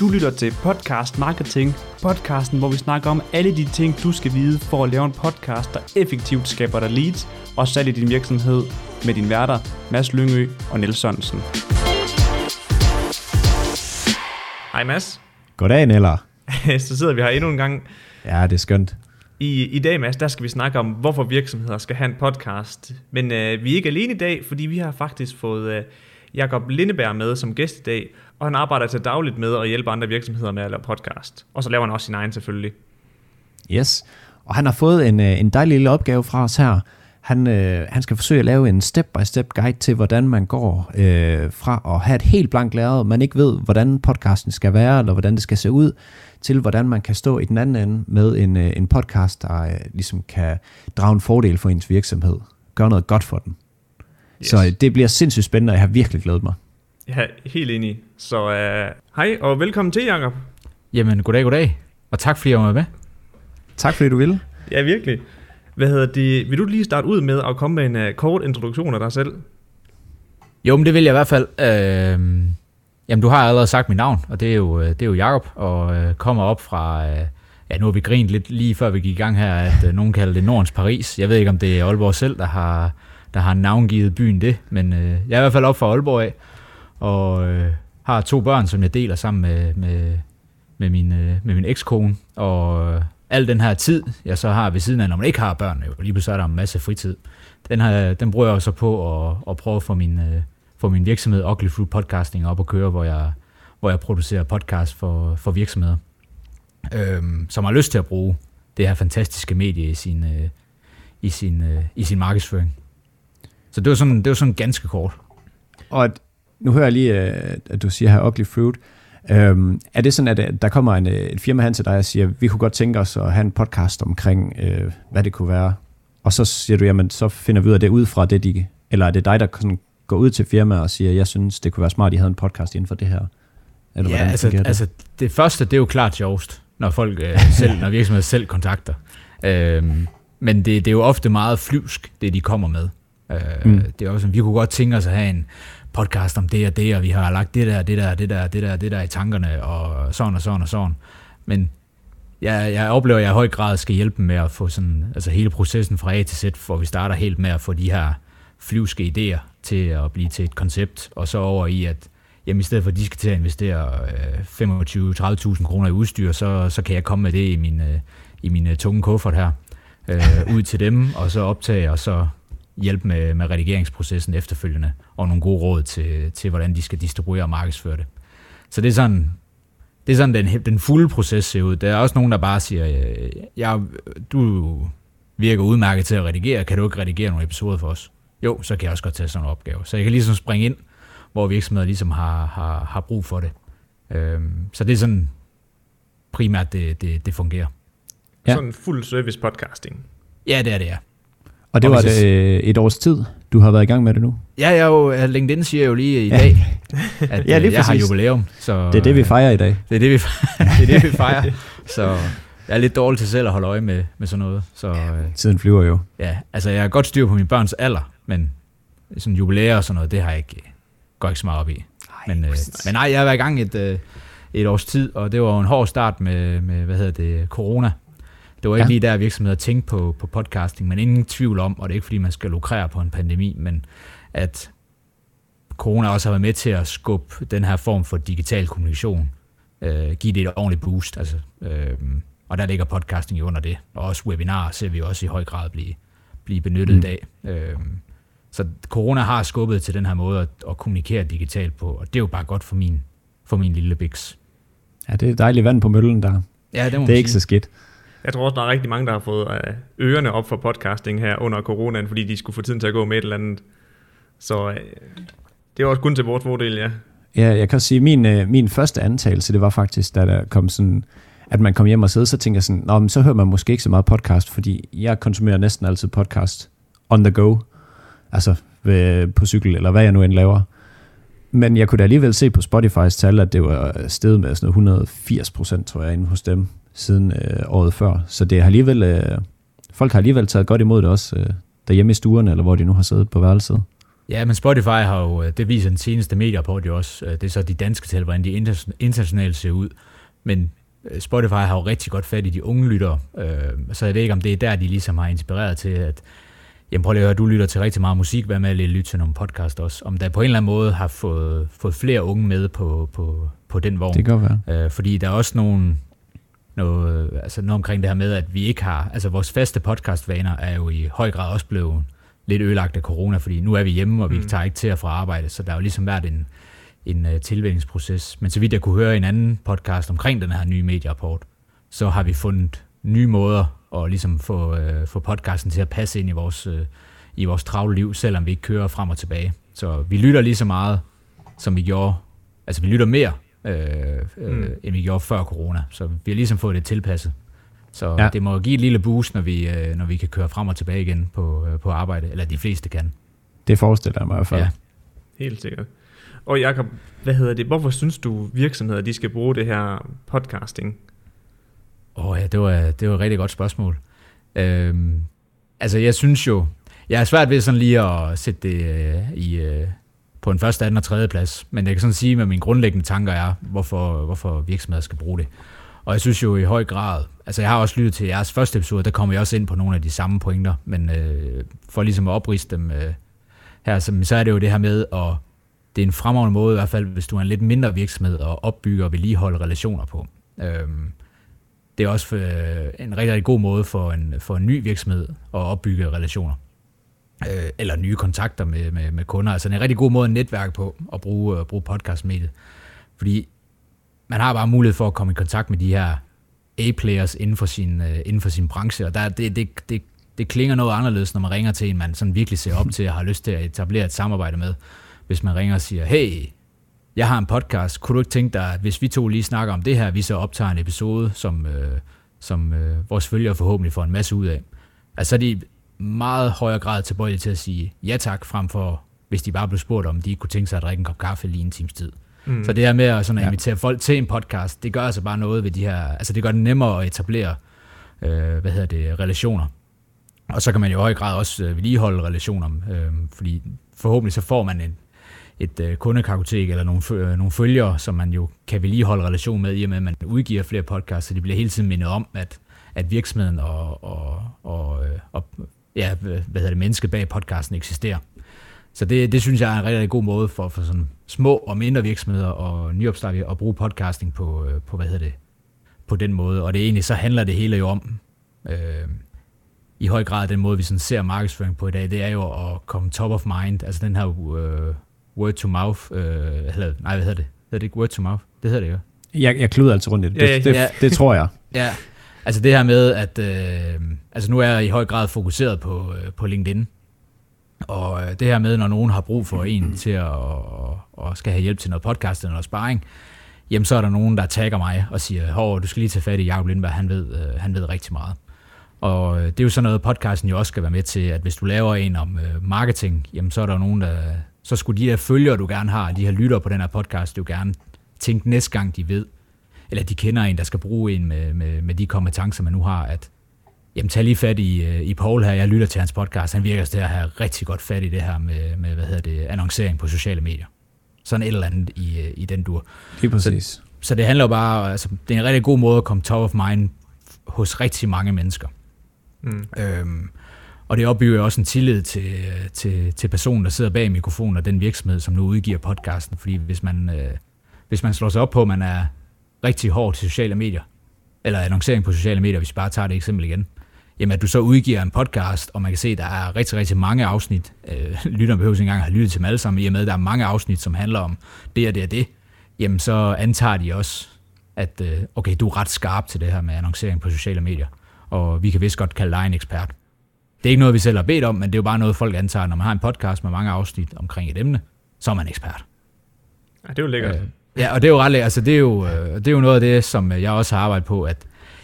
Du lytter til Podcast Marketing, podcasten, hvor vi snakker om alle de ting, du skal vide for at lave en podcast, der effektivt skaber dig leads og salg i din virksomhed med din værter, Mads Lyngø og Niels Sørensen. Hej Mads. Goddag, Neller. Så sidder vi her endnu en gang. Ja, det er skønt. I, I dag, Mads, der skal vi snakke om, hvorfor virksomheder skal have en podcast. Men øh, vi er ikke alene i dag, fordi vi har faktisk fået øh, Jakob Lindeberg med som gæst i dag, og han arbejder til dagligt med at hjælpe andre virksomheder med at lave podcast. Og så laver han også sin egen selvfølgelig. Yes, og han har fået en, øh, en dejlig lille opgave fra os her. Han, øh, han skal forsøge at lave en step-by-step guide til, hvordan man går øh, fra at have et helt blankt lærred, man ikke ved, hvordan podcasten skal være, eller hvordan det skal se ud, til hvordan man kan stå i den anden ende med en, øh, en podcast, der øh, ligesom kan drage en fordel for ens virksomhed. Gøre noget godt for den. Yes. Så øh, det bliver sindssygt spændende, og jeg har virkelig glædet mig. Ja, helt enig. Så øh, hej og velkommen til, Jacob. Jamen, goddag, goddag. Og tak fordi jeg var med. Tak fordi du ville. Ja, virkelig. Hvad hedder det? Vil du lige starte ud med at komme med en uh, kort introduktion af dig selv? Jo, men det vil jeg i hvert fald. Øh, jamen, du har allerede sagt mit navn, og det er jo, det er jo Jacob, og øh, kommer op fra... Øh, ja, nu har vi grint lidt lige før vi gik i gang her, at øh, nogen kalder det Nordens Paris. Jeg ved ikke, om det er Aalborg selv, der har, der har navngivet byen det, men øh, jeg er i hvert fald op fra Aalborg af, og øh, har to børn, som jeg deler sammen med, med, med min, øh, med min ekskone, og øh, al den her tid, jeg så har ved siden af, når man ikke har børn, jo, lige pludselig er der en masse fritid, den, her, den bruger jeg så på at, at prøve at få min, øh, få min virksomhed Ugly Fruit Podcasting op at køre, hvor jeg, hvor jeg producerer podcast for, for virksomheder, øh, som har lyst til at bruge det her fantastiske medie i sin, øh, i sin, øh, i sin markedsføring. Så det var sådan, det var sådan ganske kort. Og nu hører jeg lige, at du siger her Ugly Fruit. Øhm, er det sådan, at der kommer en, et firma hen til dig og siger, vi kunne godt tænke os at have en podcast omkring, øh, hvad det kunne være, og så siger du, jamen så finder vi ud af det ud fra det, de, eller er det dig, der sådan går ud til firmaet og siger, jeg synes, det kunne være smart, at I havde en podcast inden for det her? Eller ja, altså det? altså det første, det er jo klart sjovest, når folk øh, selv, når virksomheder selv kontakter. Øhm, men det, det er jo ofte meget flyvsk, det de kommer med. Øh, mm. Det er også vi kunne godt tænke os at have en podcast om det og det, og vi har lagt det der, det der, det der, det der, det der i tankerne, og sådan og sådan og sådan. Men jeg, jeg oplever, at jeg i høj grad skal hjælpe med at få sådan, altså hele processen fra A til Z, hvor vi starter helt med at få de her flyvske idéer til at blive til et koncept, og så over i, at jamen, i stedet for, at de skal til at investere øh, 25-30.000 kroner i udstyr, så, så kan jeg komme med det i min, øh, i min øh, tunge kuffert her, øh, ud til dem, og så optage, og så hjælpe med, med redigeringsprocessen efterfølgende, og nogle gode råd til, til, hvordan de skal distribuere og markedsføre det. Så det er sådan, det er sådan den, den fulde proces ser ud. Der er også nogen, der bare siger, ja, du virker udmærket til at redigere, kan du ikke redigere nogle episoder for os? Jo, så kan jeg også godt tage sådan en opgave. Så jeg kan ligesom springe ind, hvor virksomheder ligesom har, har, har brug for det. Øhm, så det er sådan primært, det, det, det fungerer. Ja. Sådan fuld service podcasting. Ja, det er det, ja. Og det og var det øh, et års tid, du har været i gang med det nu? Ja, jeg jo, LinkedIn siger jo lige i dag, at ja, lige øh, jeg har jubilæum. Så, det er det, vi fejrer i dag. Det er det, vi fejrer. det er det, vi fejrer. så jeg er lidt dårlig til selv at holde øje med, med sådan noget. Så, ja, tiden flyver jo. Ja, altså jeg har godt styr på min børns alder, men sådan jubilæer og sådan noget, det har jeg ikke, går ikke så meget op i. Ej, men, øh, men nej, jeg har været i gang et, et års tid, og det var jo en hård start med, med hvad hedder det, corona. Det var ikke ja. lige der, virksomheder tænkte på, på podcasting, men ingen tvivl om, og det er ikke fordi, man skal lukrere på en pandemi, men at corona også har været med til at skubbe den her form for digital kommunikation, øh, give det et ordentligt boost. Altså, øh, og der ligger podcasting jo under det. Og også webinarer ser vi også i høj grad blive, blive benyttet mm. i dag. Øh, så corona har skubbet til den her måde at, at kommunikere digitalt på, og det er jo bare godt for min, for min lille biks. Ja, det er dejligt vand på møllen der. Ja, det, må det er ikke så skidt. Jeg tror også, der er rigtig mange, der har fået øh, ørerne op for podcasting her under coronaen, fordi de skulle få tiden til at gå med et eller andet. Så øh, det er også kun til vores fordel, ja. Ja, jeg kan sige, min, øh, min første antagelse, det var faktisk, da der kom sådan, at man kom hjem og sad, så tænker jeg sådan, Nå, men så hører man måske ikke så meget podcast, fordi jeg konsumerer næsten altid podcast on the go, altså ved, på cykel, eller hvad jeg nu end laver. Men jeg kunne da alligevel se på Spotify's tal, at det var steget med sådan 180 procent, tror jeg, inde hos dem siden øh, året før. Så det har alligevel, øh, folk har alligevel taget godt imod det også øh, derhjemme i stuerne, eller hvor de nu har siddet på værelset. Ja, men Spotify har jo, øh, det viser den seneste medierapport jo også, øh, det er så de danske tal, hvordan de internationalt ser ud. Men øh, Spotify har jo rigtig godt fat i de unge lyttere, så jeg ved ikke, om det er der, de ligesom har inspireret til, at Jamen prøv lige at høre, du lytter til rigtig meget musik, hvad med at lytte til nogle podcast også. Om der på en eller anden måde har fået, fået flere unge med på, på, på den vogn. Det kan være. Øh, fordi der er også nogle, noget, altså noget omkring det her med, at vi ikke har, altså vores faste podcastvaner er jo i høj grad også blevet lidt ødelagt af corona, fordi nu er vi hjemme, og vi mm. tager ikke til at fra arbejde, så der er jo ligesom været en, en uh, tilvændingsproces. Men så vidt jeg kunne høre en anden podcast omkring den her nye medierapport, så har vi fundet nye måder at ligesom få, uh, få podcasten til at passe ind i vores, uh, i vores travle liv, selvom vi ikke kører frem og tilbage. Så vi lytter lige så meget, som vi gjorde, altså vi lytter mere, øh, øh, mm. end vi gjorde før corona. Så vi har ligesom fået det tilpasset. Så ja. det må give et lille boost, når vi, øh, når vi kan køre frem og tilbage igen på, øh, på arbejde, eller de fleste kan. Det forestiller jeg mig i hvert fald. Ja. Helt sikkert. Og Jacob, hvad hedder det? Hvorfor synes du virksomheder, de skal bruge det her podcasting? Åh oh, ja, det var, det var et rigtig godt spørgsmål. Øhm, altså jeg synes jo, jeg er svært ved sådan lige at sætte det øh, i, øh, på en første, anden og tredje plads, men jeg kan sådan sige, hvad mine grundlæggende tanker er, hvorfor, hvorfor virksomheder skal bruge det. Og jeg synes jo i høj grad, altså jeg har også lyttet til jeres første episode, der kommer jeg også ind på nogle af de samme pointer, men øh, for ligesom at opriste dem øh, her, så, så er det jo det her med, at det er en fremragende måde, i hvert fald hvis du er en lidt mindre virksomhed, at opbygge og vedligeholde relationer på. Øh, det er også for, øh, en rigtig, rigtig god måde for en, for en ny virksomhed at opbygge relationer. Øh, eller nye kontakter med, med, med kunder. Altså en rigtig god måde at netværke på at bruge, uh, bruge podcastmediet. Fordi man har bare mulighed for at komme i kontakt med de her A-players inden for sin, uh, inden for sin branche, og der, det, det, det, det klinger noget anderledes, når man ringer til en, man sådan virkelig ser op til og har lyst til at etablere et samarbejde med. Hvis man ringer og siger, hey, jeg har en podcast, kunne du ikke tænke dig, at hvis vi to lige snakker om det her, vi så optager en episode, som, øh, som øh, vores følgere forhåbentlig får en masse ud af. Altså de meget højere grad tilbøjelige til at sige ja tak, frem for hvis de bare blev spurgt om, de kunne tænke sig at drikke en kop kaffe lige en times tid. Mm. Så det her med at, sådan at invitere ja. folk til en podcast, det gør altså bare noget ved de her, altså det gør det nemmere at etablere, øh, hvad hedder det, relationer. Og så kan man jo i høj grad også øh, vedligeholde relationer, øh, fordi forhåbentlig så får man en, et øh, kundekartotek eller nogle, øh, nogle følgere, som man jo kan vedligeholde relation med, i og med at man udgiver flere podcasts, så de bliver hele tiden mindet om, at, at virksomheden og, og, og, øh, og ja, hvad hedder det, mennesket bag podcasten eksisterer. Så det, det synes jeg er en rigtig, rigtig god måde for, for sådan små og mindre virksomheder og nyopstart at bruge podcasting på, øh, på, hvad hedder det, på den måde. Og det egentlig, så handler det hele jo om, øh, i høj grad den måde, vi sådan ser markedsføring på i dag, det er jo at komme top of mind, altså den her øh, word to mouth, øh, eller, nej, hvad hedder det? Hedder det ikke word to mouth? Det hedder det jo. Jeg, jeg kluder altså rundt i det. Det, ja, det, ja. det, det tror jeg. ja, altså det her med, at øh, altså nu er jeg i høj grad fokuseret på, øh, på LinkedIn, og øh, det her med, når nogen har brug for en til at og, og skal have hjælp til noget podcast eller noget sparring, jamen så er der nogen, der tagger mig og siger, hov, du skal lige tage fat i Jacob Lindberg, han ved, øh, han ved rigtig meget. Og øh, det er jo sådan noget, podcasten jo også skal være med til, at hvis du laver en om øh, marketing, jamen så er der nogen, der, så skulle de her følgere, du gerne har, de her lytter på den her podcast, du gerne tænke næste gang, de ved, eller de kender en, der skal bruge en med, med, med de kompetencer, man nu har, at Jamen, tag lige fat i, øh, i Paul her. Jeg lytter til hans podcast. Han virker til at have rigtig godt fat i det her med, med hvad hedder det, annoncering på sociale medier. Sådan et eller andet i, øh, i den dur. Lige præcis. Så, så det handler jo bare, altså, det er en rigtig god måde at komme top of mind hos rigtig mange mennesker. Mm. Øhm, og det opbygger også en tillid til, til, til personen, der sidder bag mikrofonen, og den virksomhed, som nu udgiver podcasten. Fordi hvis man, øh, hvis man slår sig op på, at man er rigtig hård til sociale medier, eller annoncering på sociale medier, hvis vi bare tager det eksempel igen, jamen at du så udgiver en podcast, og man kan se, at der er rigtig, rigtig mange afsnit. Øh, lytterne behøver ikke engang have lyttet til dem alle sammen, i og med, at der er mange afsnit, som handler om det og det og det, jamen så antager de også, at øh, okay, du er ret skarp til det her med annoncering på sociale medier, og vi kan vist godt kalde dig en ekspert. Det er ikke noget, vi selv har bedt om, men det er jo bare noget, folk antager, når man har en podcast med mange afsnit omkring et emne, så er man ekspert. Ja, det er jo lækkert. Øh, ja, og det er jo ret altså det er jo, øh, det er jo noget af det, som jeg også har arbejdet på, at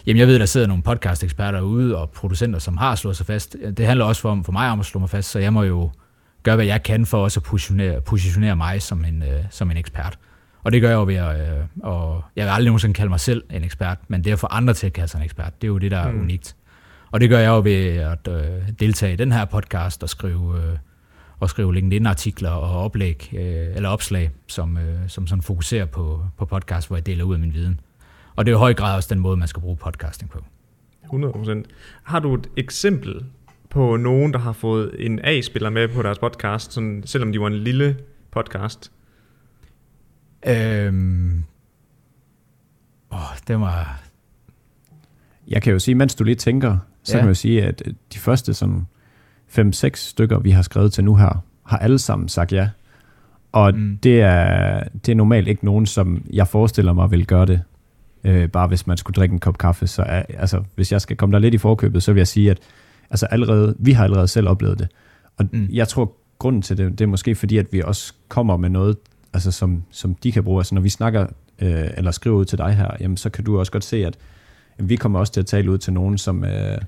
Jamen, jeg ved, der sidder nogle podcast-eksperter ude og producenter, som har slået sig fast. Det handler også for, for mig om at slå mig fast, så jeg må jo gøre, hvad jeg kan for også at positionere, positionere mig som en, øh, som en ekspert. Og det gør jeg jo ved at, øh, og jeg vil aldrig nogensinde kalde mig selv en ekspert, men det at få andre til at kalde sig en ekspert, det er jo det, der er mm. unikt. Og det gør jeg jo ved at øh, deltage i den her podcast og skrive, øh, og skrive LinkedIn-artikler og oplæg, øh, eller opslag, som, øh, som sådan fokuserer på, på podcast, hvor jeg deler ud af min viden. Og det er i høj grad også den måde, man skal bruge podcasting på. 100%. Har du et eksempel på nogen, der har fået en A-spiller med på deres podcast, sådan, selvom de var en lille podcast? Øhm, åh, det var... Jeg kan jo sige, mens du lige tænker, så ja. kan man jo sige, at de første sådan 5-6 stykker, vi har skrevet til nu her, har alle sammen sagt ja. Og mm. det, er, det er normalt ikke nogen, som jeg forestiller mig vil gøre det, øh, bare hvis man skulle drikke en kop kaffe. Så er, altså, hvis jeg skal komme der lidt i forkøbet, så vil jeg sige, at altså allerede, vi har allerede selv oplevet det. Og mm. jeg tror, grunden til det, det er måske fordi, at vi også kommer med noget, altså, som, som de kan bruge. Altså når vi snakker øh, eller skriver ud til dig her, jamen, så kan du også godt se, at vi kommer også til at tale ud til nogen, som, øh,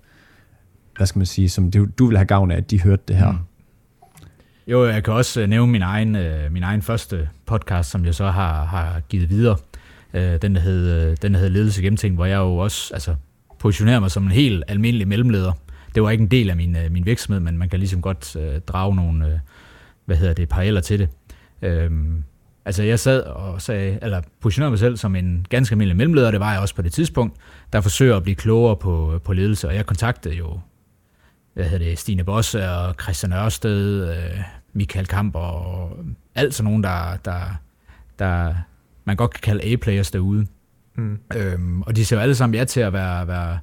hvad skal man sige, som du, du vil have gavn af, at de hørte det her. Mm. Jo, jeg kan også øh, nævne min egen, øh, min egen første podcast, som jeg så har, har givet videre. Øh, den, der hed, øh, den, der hed Ledelse Gennemtænkt, hvor jeg jo også altså, positionerer mig som en helt almindelig mellemleder. Det var ikke en del af min, øh, min virksomhed, men man kan ligesom godt øh, drage nogle, øh, hvad hedder det, paralleller til det. Øh, altså jeg sad og sagde, eller positionerede mig selv som en ganske almindelig mellemleder, det var jeg også på det tidspunkt, der forsøger at blive klogere på, øh, på ledelse, og jeg kontaktede jo hvad hedder det, Stine Bosse og Christian Ørsted, øh, Michael Kamp og alt sådan nogen, der, der, der man godt kan kalde A-players derude. Mm. Øhm, og de ser jo alle sammen ja til at være, være,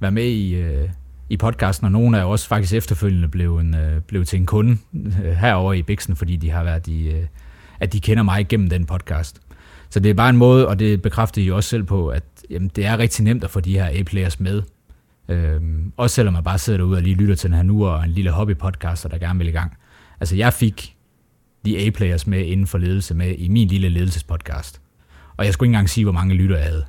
være med i, øh, i podcasten, og nogle er jo også faktisk efterfølgende blevet, en, øh, blevet til en kunde øh, herover i Bixen, fordi de har været i, øh, at de kender mig gennem den podcast. Så det er bare en måde, og det bekræfter I også selv på, at jamen, det er rigtig nemt at få de her A-players med. Øhm, også selvom man bare sidder derude og lige lytter til den her nu, og en lille hobbypodcaster, der gerne vil i gang. Altså jeg fik de A-players med inden for ledelse med i min lille ledelsespodcast. Og jeg skulle ikke engang sige, hvor mange lytter jeg havde.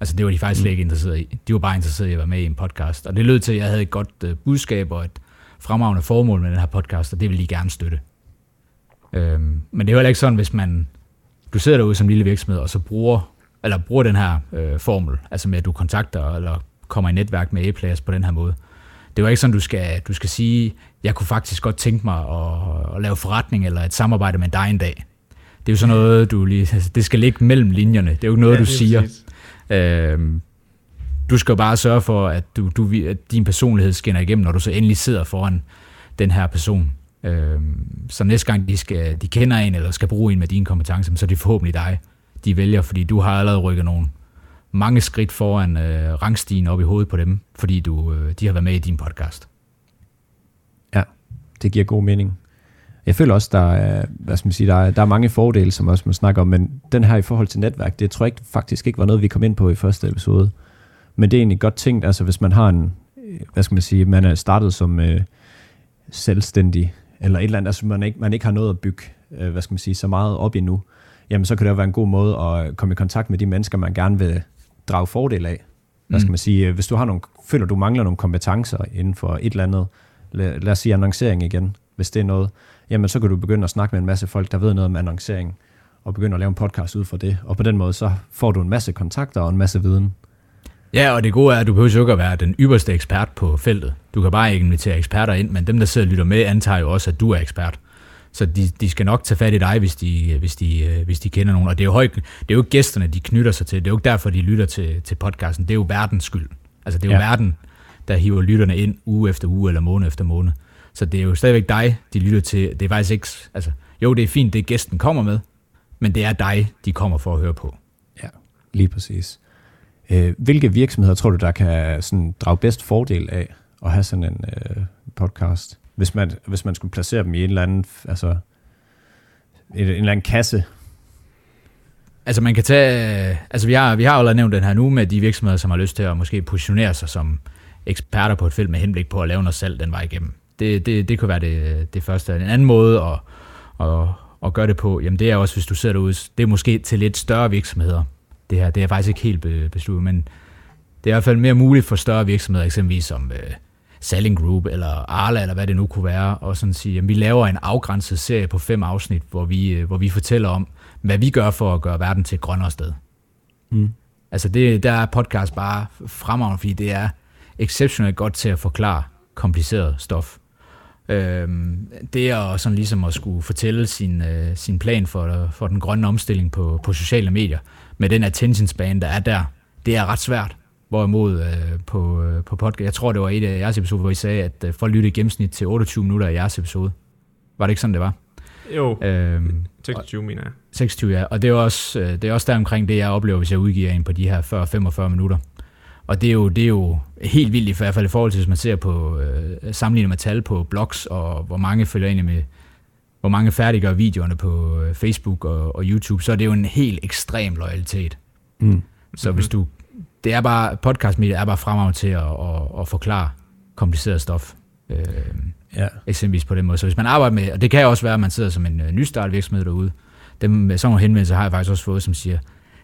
Altså det var de faktisk slet ikke interesseret i. De var bare interesseret i at være med i en podcast. Og det lød til, at jeg havde et godt uh, budskab og et fremragende formål med den her podcast, og det ville de gerne støtte. Øhm, men det er jo heller ikke sådan, hvis man, du sidder derude som lille virksomhed, og så bruger, eller bruger den her øh, formel, altså med at du kontakter eller kommer i netværk med A-players på den her måde. Det var ikke sådan, du skal, du skal sige, jeg kunne faktisk godt tænke mig at, at lave forretning eller et samarbejde med dig en dag. Det er jo sådan noget, du lige, altså, det skal ligge mellem linjerne. Det er jo ikke noget, ja, du siger. Øhm, du skal bare sørge for, at, du, du, at din personlighed skinner igennem, når du så endelig sidder foran den her person. Øhm, så næste gang de, skal, de kender en, eller skal bruge en med dine kompetencer, så er det forhåbentlig dig, de vælger, fordi du har allerede rykket nogle mange skridt foran øh, rangstigen op i hovedet på dem, fordi du, øh, de har været med i din podcast. Ja, det giver god mening. Jeg føler også, der er, hvad skal man sige, der er, der er mange fordele, som også man snakker om, men den her i forhold til netværk, det tror jeg ikke, faktisk ikke var noget, vi kom ind på i første episode. Men det er egentlig godt tænkt, altså hvis man har en, øh, hvad skal man sige, man er startet som øh, selvstændig, eller et eller andet, altså man ikke, man ikke har noget at bygge, øh, hvad skal man sige, så meget op endnu, jamen så kan det jo være en god måde at komme i kontakt med de mennesker, man gerne vil drage fordel af. Hvad skal mm. man sige, hvis du har nogle, føler, du mangler nogle kompetencer inden for et eller andet, lad, lad os sige annoncering igen, hvis det er noget, jamen så kan du begynde at snakke med en masse folk, der ved noget om annoncering, og begynde at lave en podcast ud fra det. Og på den måde, så får du en masse kontakter og en masse viden. Ja, og det gode er, at du behøver jo ikke at være den ypperste ekspert på feltet. Du kan bare ikke invitere eksperter ind, men dem, der sidder og lytter med, antager jo også, at du er ekspert. Så de, de skal nok tage fat i dig, hvis de, hvis de, hvis de kender nogen. Og det er, jo høj, det er jo ikke gæsterne, de knytter sig til. Det er jo ikke derfor, de lytter til, til podcasten. Det er jo verdens skyld. Altså det er jo ja. verden, der hiver lytterne ind uge efter uge eller måned efter måned. Så det er jo stadigvæk dig, de lytter til. Det er faktisk ikke... Altså, jo, det er fint, det gæsten kommer med, men det er dig, de kommer for at høre på. Ja, lige præcis. Øh, hvilke virksomheder tror du, der kan sådan drage bedst fordel af at have sådan en øh, podcast? Hvis man, hvis man skulle placere dem i en eller anden, altså, en, en eller anden kasse, Altså man kan tage, altså vi har, vi har allerede nævnt den her nu med de virksomheder, som har lyst til at måske positionere sig som eksperter på et felt med henblik på at lave noget salg den vej igennem. Det, det, det kunne være det, det første. En anden måde at, at, at gøre det på, jamen det er også, hvis du sidder derude, det er måske til lidt større virksomheder. Det her, det er faktisk ikke helt besluttet, men det er i hvert fald mere muligt for større virksomheder, eksempelvis som øh, Selling Group eller Arla, eller hvad det nu kunne være, og sådan sige, at vi laver en afgrænset serie på fem afsnit, hvor vi, øh, hvor vi fortæller om, hvad vi gør for at gøre verden til et grønnere sted. Mm. Altså det, der er podcast bare fremragende, fordi det er exceptionelt godt til at forklare kompliceret stof. Øhm, det er sådan ligesom at skulle fortælle sin, øh, sin plan for, for den grønne omstilling på, på sociale medier, med den attention span, der er der, det er ret svært. Hvorimod øh, på, øh, på podcast, jeg tror det var et af jeres episoder, hvor I sagde, at øh, folk lytter i gennemsnit til 28 minutter i jeres episode. Var det ikke sådan, det var? Jo, øhm, 26 mener jeg. 26, ja. Og det er også, øh, det er også der omkring det, jeg oplever, hvis jeg udgiver en på de her 40-45 minutter. Og det er jo, det er jo helt vildt i hvert fald i forhold til, hvis man ser på, øh, sammenligner med tal på blogs, og hvor mange følger ind med, hvor mange færdiggør videoerne på øh, Facebook og, og YouTube, så er det jo en helt ekstrem loyalitet. Mm. Så hvis du, det er bare, podcastmediet er bare fremragende til at, at, at forklare kompliceret stof. Øh, ja. Eksempelvis på den måde. Så hvis man arbejder med, og det kan også være, at man sidder som en øh, nystart virksomhed derude, dem med sådan nogle henvendelser har jeg faktisk også fået, som siger,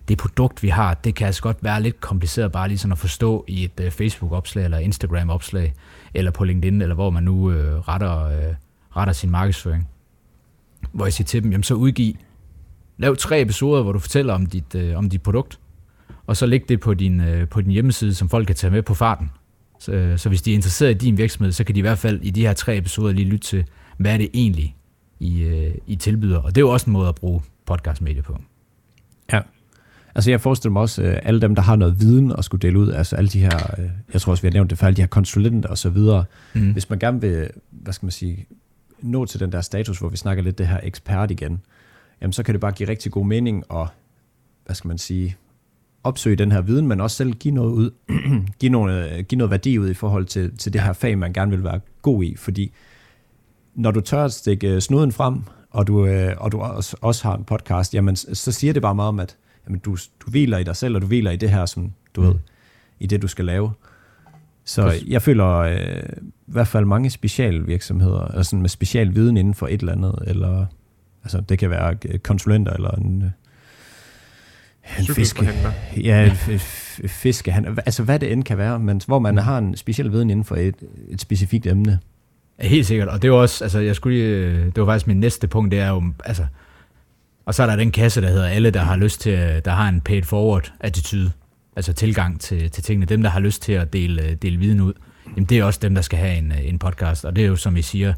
det produkt, vi har, det kan altså godt være lidt kompliceret bare lige sådan at forstå i et uh, Facebook-opslag eller Instagram-opslag, eller på LinkedIn, eller hvor man nu uh, retter, uh, retter sin markedsføring. Hvor jeg siger til dem, jamen så udgiv, lav tre episoder, hvor du fortæller om dit, uh, om dit produkt, og så læg det på din, uh, på din hjemmeside, som folk kan tage med på farten. Så, så hvis de er interesseret i din virksomhed, så kan de i hvert fald i de her tre episoder lige lytte til, hvad er det egentlig, I, uh, I tilbyder. Og det er jo også en måde at bruge podcastmedier på. Ja. Altså jeg forestiller mig også, alle dem, der har noget viden at skulle dele ud, altså alle de her, jeg tror også, vi har nævnt det før, alle de her konsulenter og så videre. Mm. Hvis man gerne vil, hvad skal man sige, nå til den der status, hvor vi snakker lidt det her ekspert igen, jamen så kan det bare give rigtig god mening at, hvad skal man sige, opsøge den her viden, men også selv give noget ud, give, noget, give noget værdi ud i forhold til, til det her fag, man gerne vil være god i, fordi når du tør at stikke snuden frem, og du, og du også, også har en podcast, jamen så siger det bare meget om, at jamen, du, du hviler i dig selv, og du hviler i det her, som du mm. ved, i det, du skal lave. Så jeg føler øh, i hvert fald mange specialvirksomheder, altså med special viden inden for et eller andet, eller altså det kan være konsulenter, eller en, øh, en fiske, ja, fiske, altså hvad det end kan være, men hvor man mm. har en speciel viden inden for et, et specifikt emne. Helt sikkert, og det var også, altså jeg skulle lige, øh, det var faktisk min næste punkt, det er jo, altså og så er der den kasse, der hedder alle, der har lyst til, der har en paid forward attitude, altså tilgang til, til tingene. Dem, der har lyst til at dele, dele viden ud, jamen det er også dem, der skal have en, en podcast. Og det er jo, som I siger,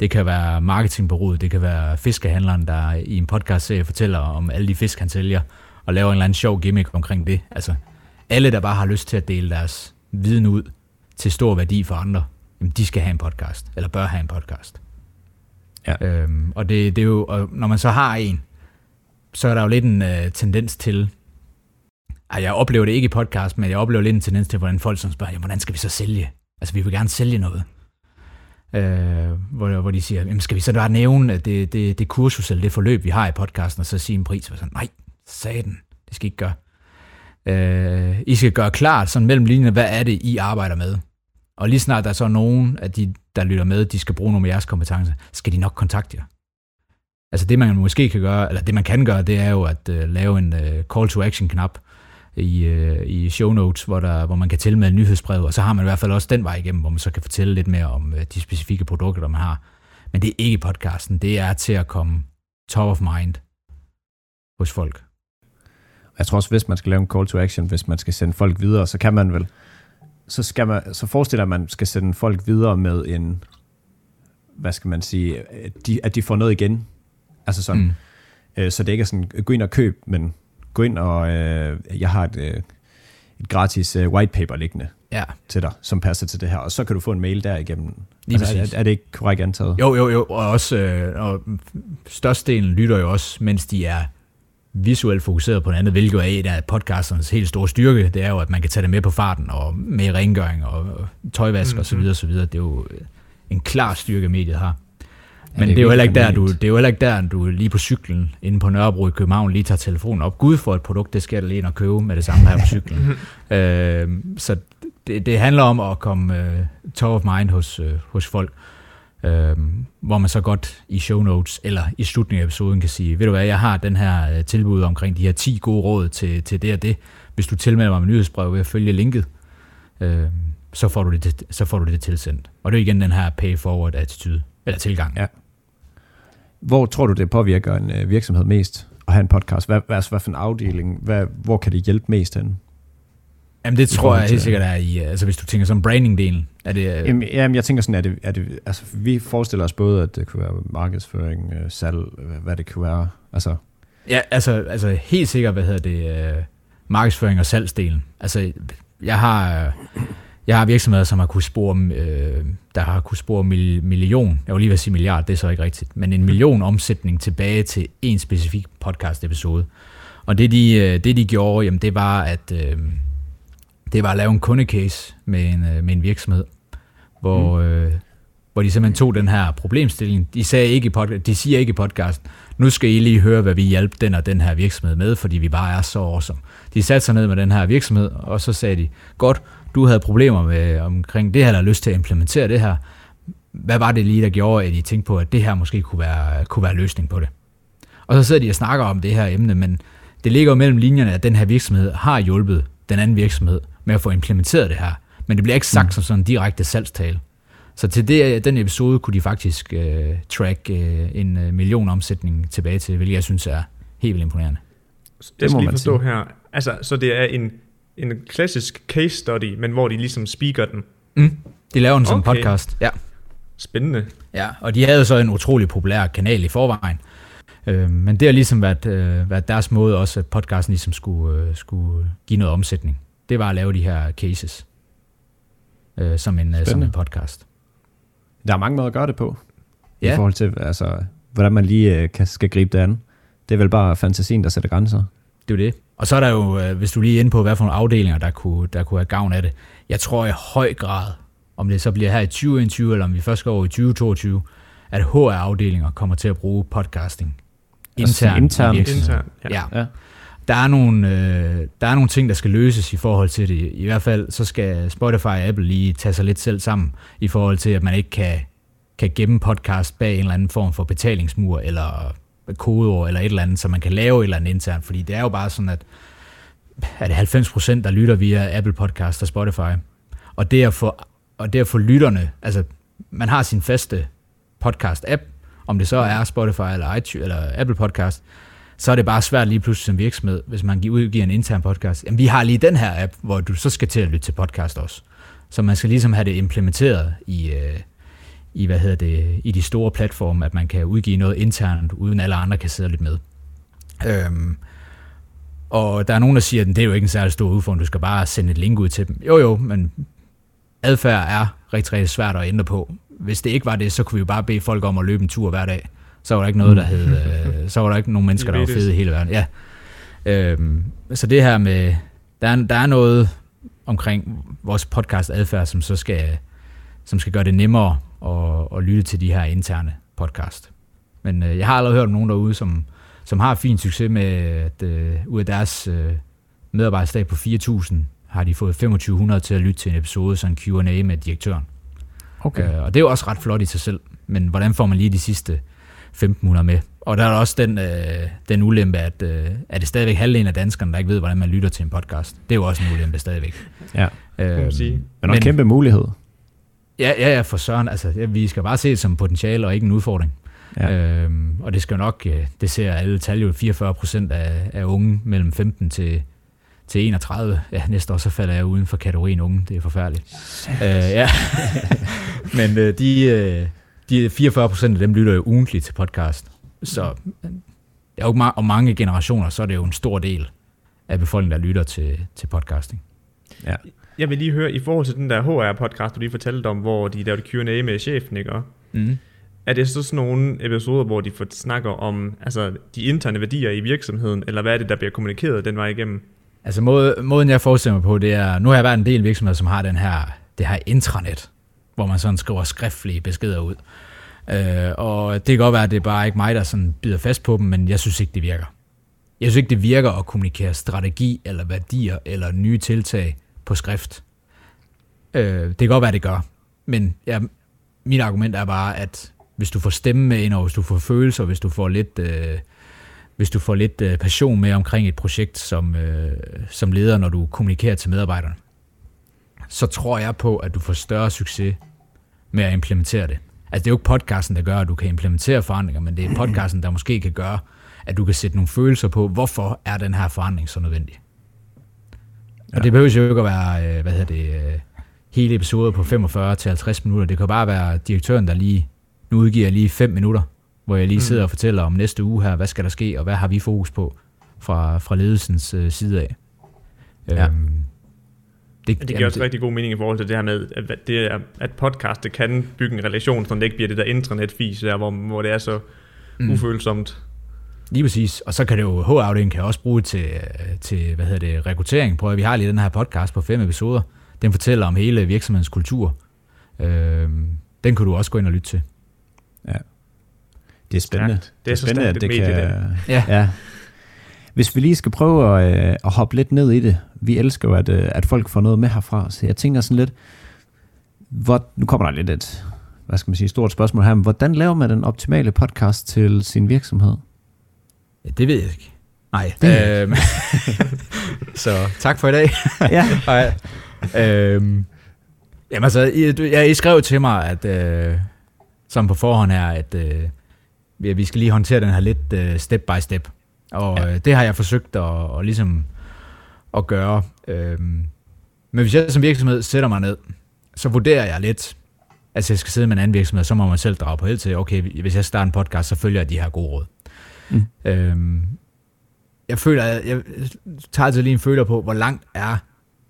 det kan være marketingbureauet, det kan være fiskehandleren, der i en podcast serie fortæller om alle de fisk, han sælger, og laver en eller anden sjov gimmick omkring det. Altså, alle, der bare har lyst til at dele deres viden ud til stor værdi for andre, jamen de skal have en podcast, eller bør have en podcast. Ja. Øhm, og det, det er jo, og når man så har en, så er der jo lidt en øh, tendens til, at jeg oplever det ikke i podcast, men jeg oplever lidt en tendens til, hvordan folk som spørger, jamen, hvordan skal vi så sælge? Altså, vi vil gerne sælge noget. Øh, hvor, hvor de siger, jamen, skal vi så bare nævne det, det, det kursus eller det forløb, vi har i podcasten, og så sige en pris? Og sådan, nej, Satan. Det skal I ikke gøre. Øh, I skal gøre klart sådan mellem linjerne, hvad er det, I arbejder med? Og lige snart der er så nogen af de, der lytter med, de skal bruge nogle af jeres kompetencer, skal de nok kontakte jer. Altså det, man måske kan gøre, eller det man kan gøre, det er jo at øh, lave en øh, call to action knap i, øh, i show notes, hvor, der, hvor man kan tilmelde nyhedsbrev, og så har man i hvert fald også den vej igennem, hvor man så kan fortælle lidt mere om øh, de specifikke produkter, der man har. Men det er ikke podcasten, det er til at komme top of mind hos folk. Jeg tror også, hvis man skal lave en call to action, hvis man skal sende folk videre, så kan man vel, så, skal man, så forestiller at man skal sende folk videre med en, hvad skal man sige, at de, at de får noget igen Altså sådan, mm. øh, så det ikke er sådan, gå ind og køb, men gå ind og, øh, jeg har et, øh, et gratis øh, white paper liggende ja. til dig, som passer til det her, og så kan du få en mail der igennem. altså, er, er det ikke korrekt antaget? Jo, jo, jo, og også, øh, og størstedelen lytter jo også, mens de er visuelt fokuseret på noget andet, hvilket er et af podcasternes helt store styrke, det er jo, at man kan tage det med på farten, og med rengøring og tøjvask mm-hmm. osv. osv. Det er jo en klar styrke, mediet har. Men det, det, er jo heller ikke der, du, det er jo heller ikke der, du lige på cyklen inde på Nørrebro i København lige tager telefonen op. Gud for et produkt, det skal du lige ind og købe med det samme her på cyklen. øh, så det, det handler om at komme uh, top of mind hos, uh, hos folk, øh, hvor man så godt i show notes eller i slutningen af episoden kan sige, ved du hvad, jeg har den her øh, tilbud omkring de her 10 gode råd til, til det og det. Hvis du tilmelder mig med nyhedsbrev ved at følge linket, øh, så får, du det, så får du det tilsendt. Og det er igen den her pay forward attitude, eller tilgang. Ja. Hvor tror du, det påvirker en øh, virksomhed mest at have en podcast? Hvad, hvad, hvad for en afdeling? Hvad, hvor kan det hjælpe mest hen? Jamen det tror jeg helt sikkert er i, altså hvis du tænker som branding-delen. Er det, jamen, jamen jeg tænker sådan, at det, er det, altså vi forestiller os både, at det kunne være markedsføring, salg, hvad det kunne være. Altså. Ja, altså, altså helt sikkert, hvad hedder det, markedsføring og salgsdelen. Altså jeg har, jeg har virksomheder, som har kunne spore, øh, der har kunne spore million, jeg vil lige vil sige milliard, det er så ikke rigtigt, men en million omsætning tilbage til en specifik podcast episode. Og det de, øh, det de gjorde, jamen det var, at øh, det var at lave en kundecase med en, øh, med en virksomhed, hvor, mm. øh, hvor de simpelthen tog den her problemstilling. De, sagde ikke i podcast, de siger ikke i podcast, nu skal I lige høre, hvad vi hjælper den og den her virksomhed med, fordi vi bare er så awesome. De satte sig ned med den her virksomhed, og så sagde de, godt, du havde problemer med omkring det her, der lyst til at implementere det her. Hvad var det lige, der gjorde, at I tænkte på, at det her måske kunne være, kunne være løsning på det? Og så sidder de og snakker om det her emne, men det ligger jo mellem linjerne, at den her virksomhed har hjulpet den anden virksomhed med at få implementeret det her. Men det bliver ikke sagt mm. som sådan en direkte salgstale. Så til det, den episode kunne de faktisk uh, track uh, en uh, million omsætning tilbage til, hvilket jeg synes er helt vildt imponerende. Det skal lige forstå sige. her. Altså, så det er en, en klassisk case study, men hvor de ligesom speaker den? Mm. De laver den som okay. podcast, ja. Spændende. Ja, og de havde så en utrolig populær kanal i forvejen. Øh, men det har ligesom været, øh, været deres måde også, at podcasten ligesom skulle, øh, skulle give noget omsætning. Det var at lave de her cases øh, som, en, øh, som en podcast. Der er mange måder at gøre det på. Ja. I forhold til, altså, hvordan man lige øh, kan, skal gribe det an. Det er vel bare fantasien, der sætter grænser. Det er jo det. Og så er der jo, øh, hvis du lige er inde på, hvad for nogle afdelinger, der kunne, der kunne have gavn af det. Jeg tror i høj grad, om det så bliver her i 2021, eller om vi først går over i 2022, at HR-afdelinger kommer til at bruge podcasting internt. Intern, intern, ja. ja. ja. Der er, nogle, øh, der er nogle ting, der skal løses i forhold til det. I hvert fald så skal Spotify og Apple lige tage sig lidt selv sammen i forhold til, at man ikke kan, kan gemme podcast bag en eller anden form for betalingsmur eller kodeord eller et eller andet, så man kan lave et eller andet internt. Fordi det er jo bare sådan, at er det 90 procent, der lytter via Apple Podcast og Spotify. Og det at få, og det at få lytterne, altså man har sin faste podcast-app, om det så er Spotify eller, iTunes, eller Apple Podcast, så er det bare svært lige pludselig som virksomhed, hvis man udgiver en intern podcast. Jamen, vi har lige den her app, hvor du så skal til at lytte til podcast også. Så man skal ligesom have det implementeret i, øh, i, hvad hedder det, i de store platforme, at man kan udgive noget internt, uden alle andre kan sidde lidt med. Øhm, og der er nogen, der siger, at det er jo ikke en særlig stor udfordring, du skal bare sende et link ud til dem. Jo jo, men adfærd er rigtig, rigtig svært at ændre på hvis det ikke var det, så kunne vi jo bare bede folk om at løbe en tur hver dag. Så var der ikke noget, der hed, øh, så var der ikke nogen mennesker, der var fede i hele verden. Ja. Øhm, så det her med, der er, der er noget omkring vores podcast adfærd, som så skal, som skal gøre det nemmere at, at lytte til de her interne podcast. Men øh, jeg har allerede hørt om nogen derude, som, som har fin succes med, at øh, ud af deres øh, medarbejderstab på 4.000, har de fået 2500 til at lytte til en episode, sådan en Q&A med direktøren. Okay. Øh, og det er jo også ret flot i sig selv, men hvordan får man lige de sidste 1500 med? Og der er også den, øh, den ulempe, at øh, er det stadigvæk halvdelen af danskerne, der ikke ved, hvordan man lytter til en podcast. Det er jo også en ulempe stadigvæk. Ja, øh, man sige. Men en kæmpe mulighed. Ja, ja, ja, for søren. Altså, ja, vi skal bare se det som potentiale og ikke en udfordring. Ja. Øhm, og det skal nok, øh, det ser alle tal jo, 44 procent af, af unge mellem 15 til til 31. Ja, næste år så falder jeg uden for kategorien unge. Det er forfærdeligt. uh, ja. Men uh, de, uh, de 44 procent af dem lytter jo ugentligt til podcast. Så det er jo ma- og mange generationer, så er det jo en stor del af befolkningen, der lytter til, til podcasting. Ja. Jeg vil lige høre, i forhold til den der HR-podcast, du lige fortalte om, hvor de lavede Q&A med chefen, ikke? Mm. Er det så sådan nogle episoder, hvor de får snakker om altså, de interne værdier i virksomheden, eller hvad er det, der bliver kommunikeret den vej igennem? Altså måde, måden, jeg forestiller mig på, det er, nu har jeg været en del virksomheder, som har den her, det her intranet, hvor man sådan skriver skriftlige beskeder ud. Øh, og det kan godt være, at det er bare ikke mig, der sådan bider fast på dem, men jeg synes ikke, det virker. Jeg synes ikke, det virker at kommunikere strategi eller værdier eller nye tiltag på skrift. Øh, det kan godt være, det gør. Men ja, mit argument er bare, at hvis du får stemme med ind, og hvis du får følelser, hvis du får lidt... Øh, hvis du får lidt øh, passion med omkring et projekt som, øh, som leder, når du kommunikerer til medarbejderne, så tror jeg på, at du får større succes med at implementere det. Altså det er jo ikke podcasten, der gør, at du kan implementere forandringer, men det er podcasten, der måske kan gøre, at du kan sætte nogle følelser på, hvorfor er den her forandring så nødvendig. Og det behøver jo ikke at være, øh, hvad hedder det, øh, hele episoder på 45 til 50 minutter. Det kan bare være direktøren, der lige, nu udgiver lige 5 minutter, hvor jeg lige mm. sidder og fortæller om næste uge her, hvad skal der ske, og hvad har vi fokus på fra, fra ledelsens øh, side af. Ja. Øhm, det, det giver jamen, også det, rigtig god mening i forhold til det her med, at, det er, at podcast det kan bygge en relation, så det ikke bliver det der intranet-fis, der, hvor, hvor det er så mm. ufølsomt. Lige præcis. Og så kan det jo, H-afdelingen kan også bruge til, til hvad hedder det, rekruttering. Prøv at vi har lige den her podcast på fem episoder. Den fortæller om hele virksomhedens kultur. Øh, den kan du også gå ind og lytte til. Ja. Det er spændende. Det er, det er så spændende, at det kan... Det. Ja. ja. Hvis vi lige skal prøve at, øh, at hoppe lidt ned i det. Vi elsker jo, at, øh, at folk får noget med herfra. Så jeg tænker sådan lidt, hvor, nu kommer der lidt et, hvad skal man sige, stort spørgsmål her. Men hvordan laver man den optimale podcast til sin virksomhed? Ja, det ved jeg ikke. Nej. Det øhm, så tak for i dag. ja. Nej. Øhm, jamen altså, I, ja, I skrev til mig, at øh, som på forhånd her, at øh, vi skal lige håndtere den her lidt øh, step by step. Og ja. øh, det har jeg forsøgt at, og ligesom at gøre. Øhm, men hvis jeg som virksomhed sætter mig ned, så vurderer jeg lidt, altså jeg skal sidde med en anden virksomhed, så må man selv drage på held til, okay, hvis jeg starter en podcast, så følger jeg de her gode råd. Mm. Øhm, jeg føler, jeg, jeg tager altså lige en føler på, hvor langt er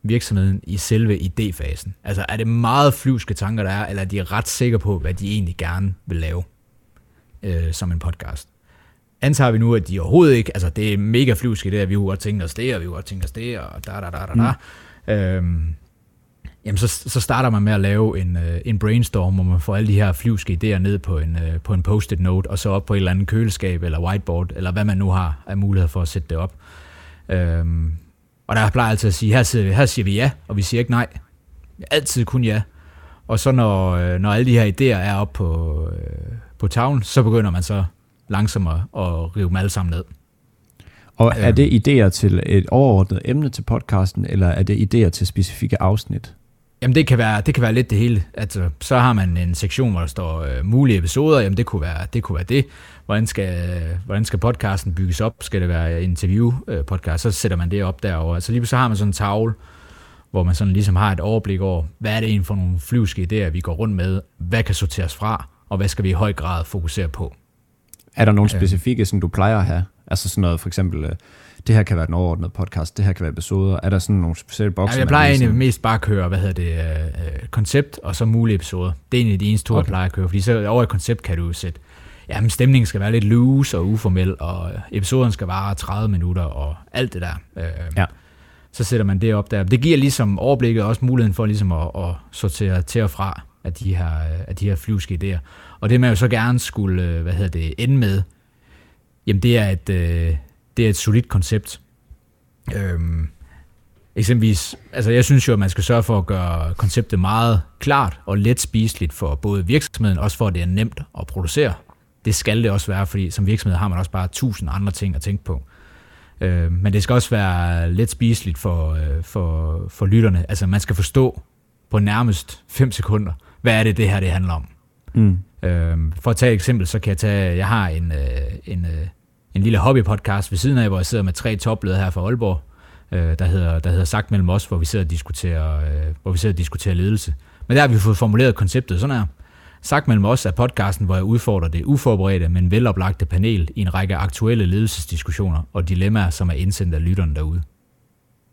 virksomheden i selve idéfasen? Altså er det meget flyvske tanker, der er, eller er de ret sikre på, hvad de egentlig gerne vil lave øh, som en podcast? Antager vi nu, at de overhovedet ikke, altså det er mega flyvske det, at vi kunne godt tænke os det, og vi kunne godt tænke os det, og da da da da da. Mm. Øhm, jamen så, så starter man med at lave en, øh, en brainstorm, hvor man får alle de her flyvske idéer ned på en, øh, på en post-it note, og så op på et eller andet køleskab, eller whiteboard, eller hvad man nu har af mulighed for at sætte det op. Øhm, og der plejer altid at sige, her siger, her siger vi ja, og vi siger ikke nej. Altid kun ja. Og så når, øh, når alle de her idéer er op på, øh, på tavlen, så begynder man så langsomt at, at rive dem alle sammen ned. Og er øhm. det idéer til et overordnet emne til podcasten, eller er det idéer til specifikke afsnit? Jamen det kan være, det kan være lidt det hele. Altså, så har man en sektion, hvor der står øh, mulige episoder. Jamen det kunne være det. Kunne være det. Hvordan, skal, hvordan skal podcasten bygges op? Skal det være interview øh, podcast? Så sætter man det op derovre. Altså lige så har man sådan en tavle, hvor man sådan ligesom har et overblik over, hvad er det egentlig for nogle flyvske idéer, vi går rundt med? Hvad kan sorteres fra? Og hvad skal vi i høj grad fokusere på? Er der nogle specifikke, som du plejer at have? Altså sådan noget for eksempel, øh, det her kan være den overordnede podcast, det her kan være episoder. Er der sådan nogle specielle bokser? Ja, jeg plejer egentlig mest bare at køre, hvad hedder det, øh, koncept og så mulige episoder. Det er egentlig de eneste to, okay. jeg plejer at køre, fordi så over et koncept kan du sætte, jamen stemningen skal være lidt loose og uformel, og episoden skal vare 30 minutter og alt det der. Øh, ja. Så sætter man det op der. Det giver ligesom overblikket og også muligheden for ligesom at, at sortere til og fra af de her, af de her flyvske idéer. Og det man jo så gerne skulle, øh, hvad hedder det, ende med, jamen det er et, øh, det er et solidt koncept. Øhm, eksempelvis, altså jeg synes jo, at man skal sørge for at gøre konceptet meget klart og let spiseligt for både virksomheden, også for at det er nemt at producere. Det skal det også være, fordi som virksomhed har man også bare tusind andre ting at tænke på. Øh, men det skal også være let spiseligt for, øh, for, for lytterne. Altså man skal forstå på nærmest 5 sekunder, hvad er det, det her det handler om. Mm. Øh, for at tage et eksempel, så kan jeg tage, jeg har en, øh, en, øh, en lille hobbypodcast ved siden af, hvor jeg sidder med tre topledere her fra Aalborg, øh, der, hedder, der hedder Sagt mellem os, hvor vi sidder og diskuterer, øh, hvor vi sidder og diskuterer ledelse. Men der har vi fået formuleret konceptet sådan her. Sagt mellem os er podcasten, hvor jeg udfordrer det uforberedte, men veloplagte panel i en række aktuelle ledelsesdiskussioner og dilemmaer, som er indsendt af lytterne derude.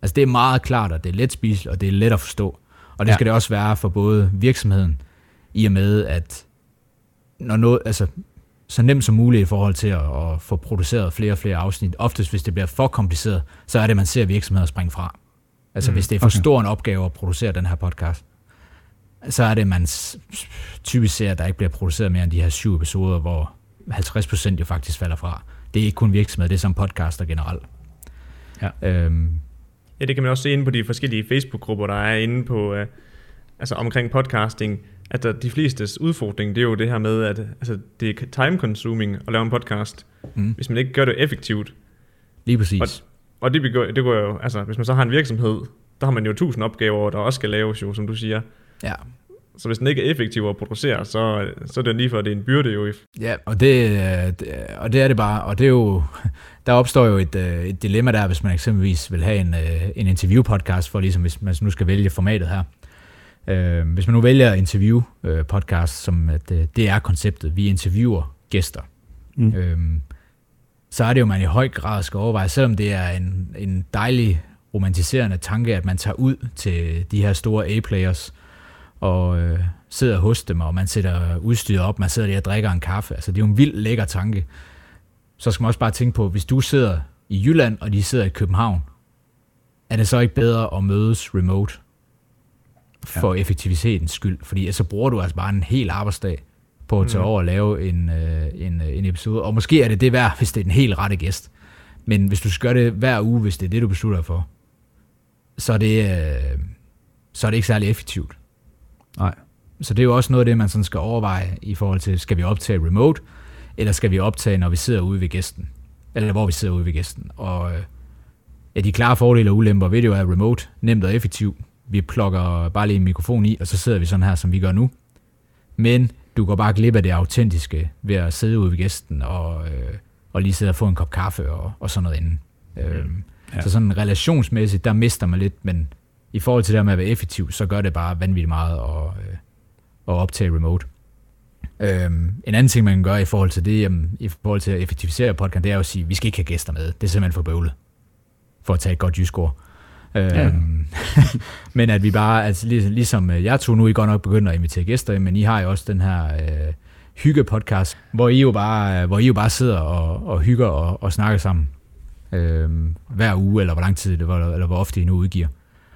Altså det er meget klart, og det er let spiseligt, og det er let at forstå. Og det ja. skal det også være for både virksomheden, i og med at når noget, altså, så nemt som muligt i forhold til at, at få produceret flere og flere afsnit. Oftest, hvis det bliver for kompliceret, så er det, man ser virksomheder springe fra. Altså, mm, hvis det er for okay. stor en opgave at producere den her podcast, så er det, man typisk ser, at der ikke bliver produceret mere end de her syv episoder, hvor 50% jo faktisk falder fra. Det er ikke kun virksomheder, det er som podcaster generelt. Ja. Øhm, ja, det kan man også se inde på de forskellige Facebook-grupper, der er inde på, øh, altså omkring podcasting at der, de flestes udfordring, det er jo det her med, at altså, det er time consuming at lave en podcast, mm. hvis man ikke gør det effektivt. Lige præcis. Og, og det, begår, det går jo, altså hvis man så har en virksomhed, der har man jo tusind opgaver, der også skal laves jo, som du siger. Ja. Så hvis den ikke er effektiv at producere, så, så er det lige for, at det er en byrde jo. Ja, og det, det, og det er det bare. Og det er jo, der opstår jo et, øh, et dilemma der, hvis man eksempelvis vil have en, øh, en interview-podcast, for ligesom hvis man nu skal vælge formatet her. Øh, hvis man nu vælger interview-podcast, som at, det er konceptet, vi interviewer gæster, mm. øh, så er det jo, man i høj grad skal overveje, selvom det er en, en dejlig romantiserende tanke, at man tager ud til de her store A-players, og øh, sidder hos dem, og man sætter udstyret op, man sidder der og drikker en kaffe. Altså, det er jo en vild lækker tanke. Så skal man også bare tænke på, hvis du sidder i Jylland, og de sidder i København, er det så ikke bedre at mødes remote for ja. effektivitetens skyld? Fordi så bruger du altså bare en hel arbejdsdag på at tage mm. over og lave en, øh, en, øh, en episode. Og måske er det det værd, hvis det er en helt rette gæst. Men hvis du skal gøre det hver uge, hvis det er det, du beslutter for, så er det, øh, så er det ikke særlig effektivt. Nej. Så det er jo også noget af det, man sådan skal overveje i forhold til, skal vi optage remote, eller skal vi optage, når vi sidder ude ved gæsten? Eller hvor vi sidder ude ved gæsten. Og øh, ja, de klare fordele og ulemper ved det jo er remote, nemt og effektivt. Vi plukker bare lige en mikrofon i, og så sidder vi sådan her, som vi gør nu. Men du går bare glip af det autentiske ved at sidde ude ved gæsten og, øh, og lige sidde og få en kop kaffe og, og sådan noget inden. Mm. Øhm, ja. Så sådan relationsmæssigt, der mister man lidt, men i forhold til det med at være effektiv, så gør det bare vanvittigt meget at, øh, at optage remote. Øhm, en anden ting, man kan gøre i forhold til det, jamen, i forhold til at effektivisere podcast, det er jo at sige, at vi skal ikke have gæster med. Det er simpelthen for bøvlet, for at tage et godt jysk ord. Ja. Øhm, men at vi bare, altså lig, ligesom øh, jeg tog nu, I godt nok begynder at invitere gæster, men I har jo også den her øh, hygge-podcast, hvor I jo bare, øh, hvor I jo bare sidder og, og hygger og, og snakker sammen øh, hver uge, eller hvor lang tid det var, eller hvor ofte I nu udgiver.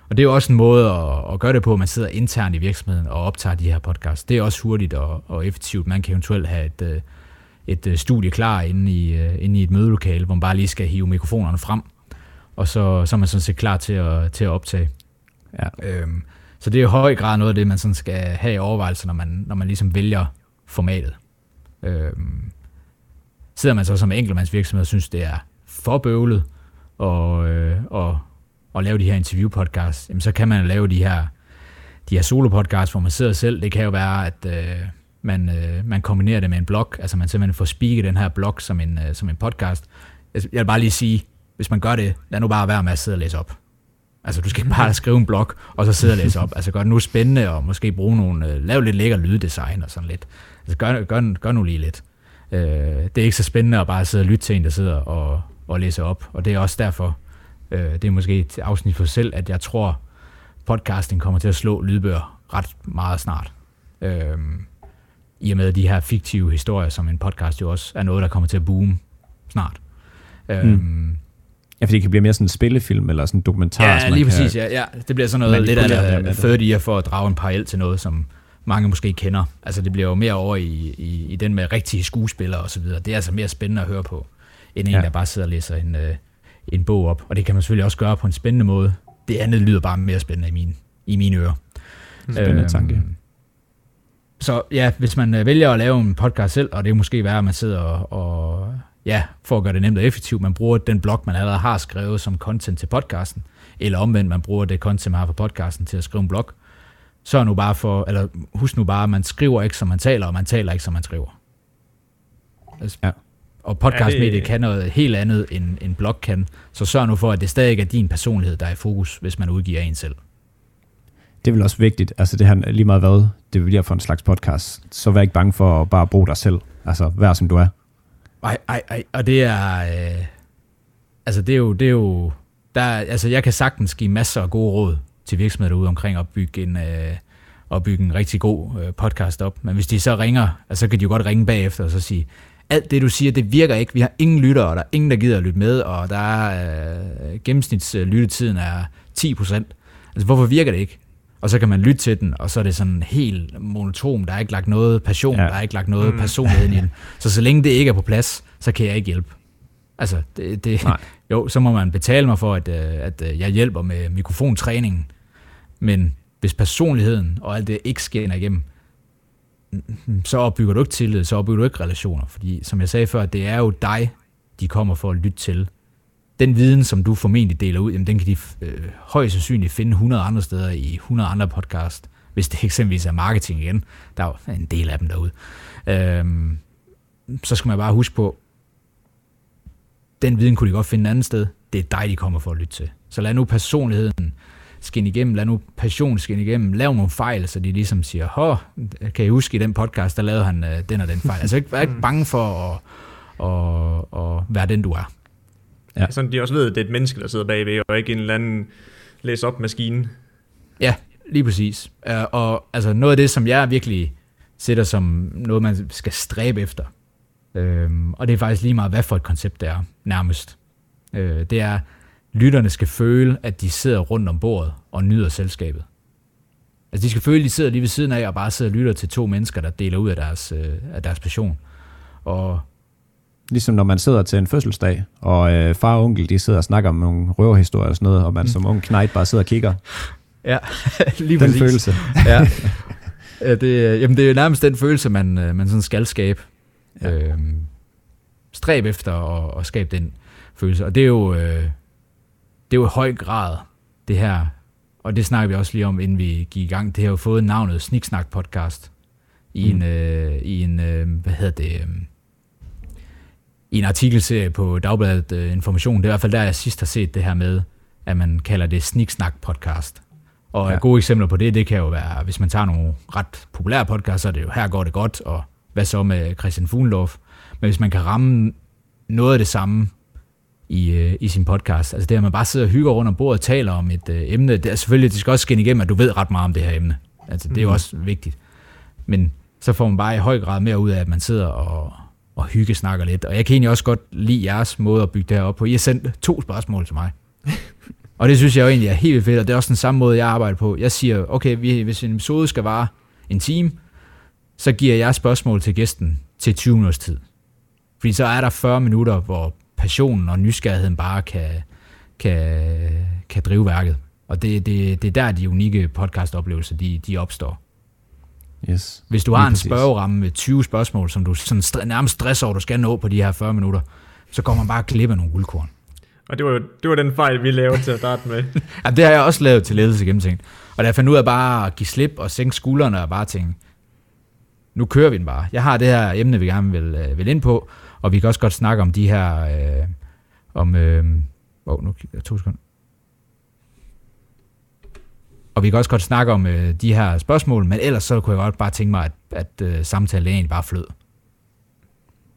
Og det er jo også en måde at, at gøre det på, at man sidder internt i virksomheden og optager de her podcasts. Det er også hurtigt og, og effektivt. Man kan eventuelt have et, øh, et studie klar inde i, inde i et mødelokale, hvor man bare lige skal hive mikrofonerne frem, og så, så er man sådan set klar til at, til at optage. Ja. Øhm, så det er i høj grad noget af det, man sådan skal have i overvejelse, når man, når man ligesom vælger formatet. Øhm, sidder man så som enkeltmandsvirksomhed og synes, det er for bøvlet og, øh, og, og lave de her interview-podcasts, jamen så kan man lave de her, de her solo-podcasts, hvor man sidder selv. Det kan jo være, at øh, man, øh, man kombinerer det med en blog, altså man simpelthen får speaket den her blog som en, øh, som en podcast. Jeg vil bare lige sige, hvis man gør det, lad nu bare være med at sidde og læse op. Altså, du skal ikke bare skrive en blog, og så sidde og læse op. Altså, gør det nu spændende, og måske bruge nogle, øh, lav lidt lækker lyddesign og sådan lidt. Altså, gør, gør, gør nu lige lidt. Øh, det er ikke så spændende at bare sidde og lytte til en, der sidder og, og læse op. Og det er også derfor, øh, det er måske et afsnit for selv, at jeg tror, podcasting kommer til at slå lydbøger ret meget snart. Øh, I og med de her fiktive historier, som en podcast jo også er noget, der kommer til at boome snart. Øh, mm. Ja, fordi det kan blive mere sådan en spillefilm eller sådan en dokumentar. Ja, lige præcis. Kan, ja, ja. Det bliver sådan noget lidt af 30 year for at drage en parallel til noget, som mange måske kender. Altså det bliver jo mere over i, i, i den med rigtige skuespillere og så videre. Det er altså mere spændende at høre på, end en, ja. der bare sidder og læser en, øh, en bog op. Og det kan man selvfølgelig også gøre på en spændende måde. Det andet lyder bare mere spændende i mine, i mine ører. Spændende øhm, tanke. Så ja, hvis man øh, vælger at lave en podcast selv, og det er måske være, at man sidder og, og ja, for at gøre det nemt og effektivt, man bruger den blog, man allerede har skrevet som content til podcasten, eller omvendt, man bruger det content, man har for podcasten til at skrive en blog, så er nu bare for, eller husk nu bare, at man skriver ikke, som man taler, og man taler ikke, som man skriver. Altså, ja. Og podcastmediet det... kan noget helt andet, end en blog kan, så sørg nu for, at det stadig er din personlighed, der er i fokus, hvis man udgiver en selv. Det er vel også vigtigt, altså det her lige meget hvad, det bliver for en slags podcast, så vær ikke bange for at bare bruge dig selv, altså vær som du er. Ej, ej, ej, og det er, øh, altså det er jo, det er jo, der, altså jeg kan sagtens give masser af gode råd til virksomheder derude omkring at bygge en, øh, at bygge en rigtig god øh, podcast op. Men hvis de så ringer, altså, så kan de jo godt ringe bagefter og så sige, alt det du siger, det virker ikke. Vi har ingen lyttere, og der er ingen, der gider at lytte med, og der er øh, gennemsnitslyttetiden øh, er 10% Altså hvorfor virker det ikke? Og så kan man lytte til den, og så er det sådan helt monotom. Der er ikke lagt noget passion, ja. der er ikke lagt noget mm. personlighed i den. Så så længe det ikke er på plads, så kan jeg ikke hjælpe. Altså, det, det, jo, så må man betale mig for, at, øh, at øh, jeg hjælper med mikrofontræningen. Men hvis personligheden og alt det ikke skinner igennem, så opbygger du ikke tillid, så opbygger du ikke relationer. Fordi, som jeg sagde før, det er jo dig, de kommer for at lytte til den viden, som du formentlig deler ud, jamen, den kan de øh, højst sandsynligt finde 100 andre steder i 100 andre podcast hvis det eksempelvis er marketing igen. Der er jo en del af dem derude. Øh, så skal man bare huske på, den viden kunne de godt finde et andet sted. Det er dig, de kommer for at lytte til. Så lad nu personligheden skinne igennem, lad nu passion skinne igennem, lav nogle fejl, så de ligesom siger, hå, kan I huske i den podcast, der lavede han øh, den og den fejl. Altså ikke, ikke bange for at, at, at være den, du er. Ja. Sådan de også ved, at det er et menneske, der sidder bagved, og ikke en eller anden læse op maskine. Ja, lige præcis. Og altså noget af det, som jeg virkelig sætter som noget, man skal stræbe efter, uh, og det er faktisk lige meget, hvad for et koncept det er, nærmest. Uh, det er, lytterne skal føle, at de sidder rundt om bordet og nyder selskabet. Altså de skal føle, at de sidder lige ved siden af og bare sidder og lytter til to mennesker, der deler ud af deres, uh, af deres passion. Og Ligesom når man sidder til en fødselsdag, og øh, far og onkel de sidder og snakker om nogle røverhistorier og sådan noget, og man mm. som ung knægt bare sidder og kigger. Ja, lige Den præcis. følelse. ja. det, jamen det er jo nærmest den følelse, man, øh, man sådan skal skabe. Ja. Øhm, stræb efter at, at skabe den følelse. Og det er jo, øh, det er jo i høj grad det her, og det snakker vi også lige om, inden vi gik i gang. Det har jo fået navnet Sniksnak Podcast i mm. en, øh, i en øh, hvad hedder det, øh, i en artikelserie på Dagbladet uh, Information. Det er i hvert fald der, jeg sidst har set det her med, at man kalder det Sniksnak podcast. Og ja. gode eksempler på det, det kan jo være, hvis man tager nogle ret populære podcasts, så er det jo, her går det godt, og hvad så med Christian Fuglendorf? Men hvis man kan ramme noget af det samme i, uh, i sin podcast, altså det at man bare sidder og hygger rundt om bordet og taler om et uh, emne, det er selvfølgelig, det skal også skinne igennem, at du ved ret meget om det her emne. Altså det er jo mm. også vigtigt. Men så får man bare i høj grad mere ud af, at man sidder og, og hygge snakker lidt. Og jeg kan egentlig også godt lide jeres måde at bygge det her op på. I har sendt to spørgsmål til mig. og det synes jeg jo egentlig er helt fedt, og det er også den samme måde, jeg arbejder på. Jeg siger, okay, hvis en episode skal vare en time, så giver jeg spørgsmål til gæsten til 20 minutters tid. Fordi så er der 40 minutter, hvor passionen og nysgerrigheden bare kan, kan, kan drive værket. Og det, det, det er der, de unikke podcast-oplevelser, de, de opstår. Yes. Hvis du har en spørgeramme med 20 spørgsmål, som du sådan st- nærmest stresser over, du skal nå på de her 40 minutter, så kommer man bare og klipper nogle guldkorn. Og det var, det var den fejl, vi lavede til at starte med. ja, det har jeg også lavet til ledelse gennemtænkt. Og da jeg fandt ud af bare at give slip og sænke skuldrene og bare tænke, nu kører vi den bare. Jeg har det her emne, vi gerne vil, øh, vil ind på, og vi kan også godt snakke om de her, øh, om, øh, oh, nu to sekunder. Og vi kan også godt snakke om øh, de her spørgsmål, men ellers så kunne jeg godt bare tænke mig, at, at øh, samtalen egentlig bare flød.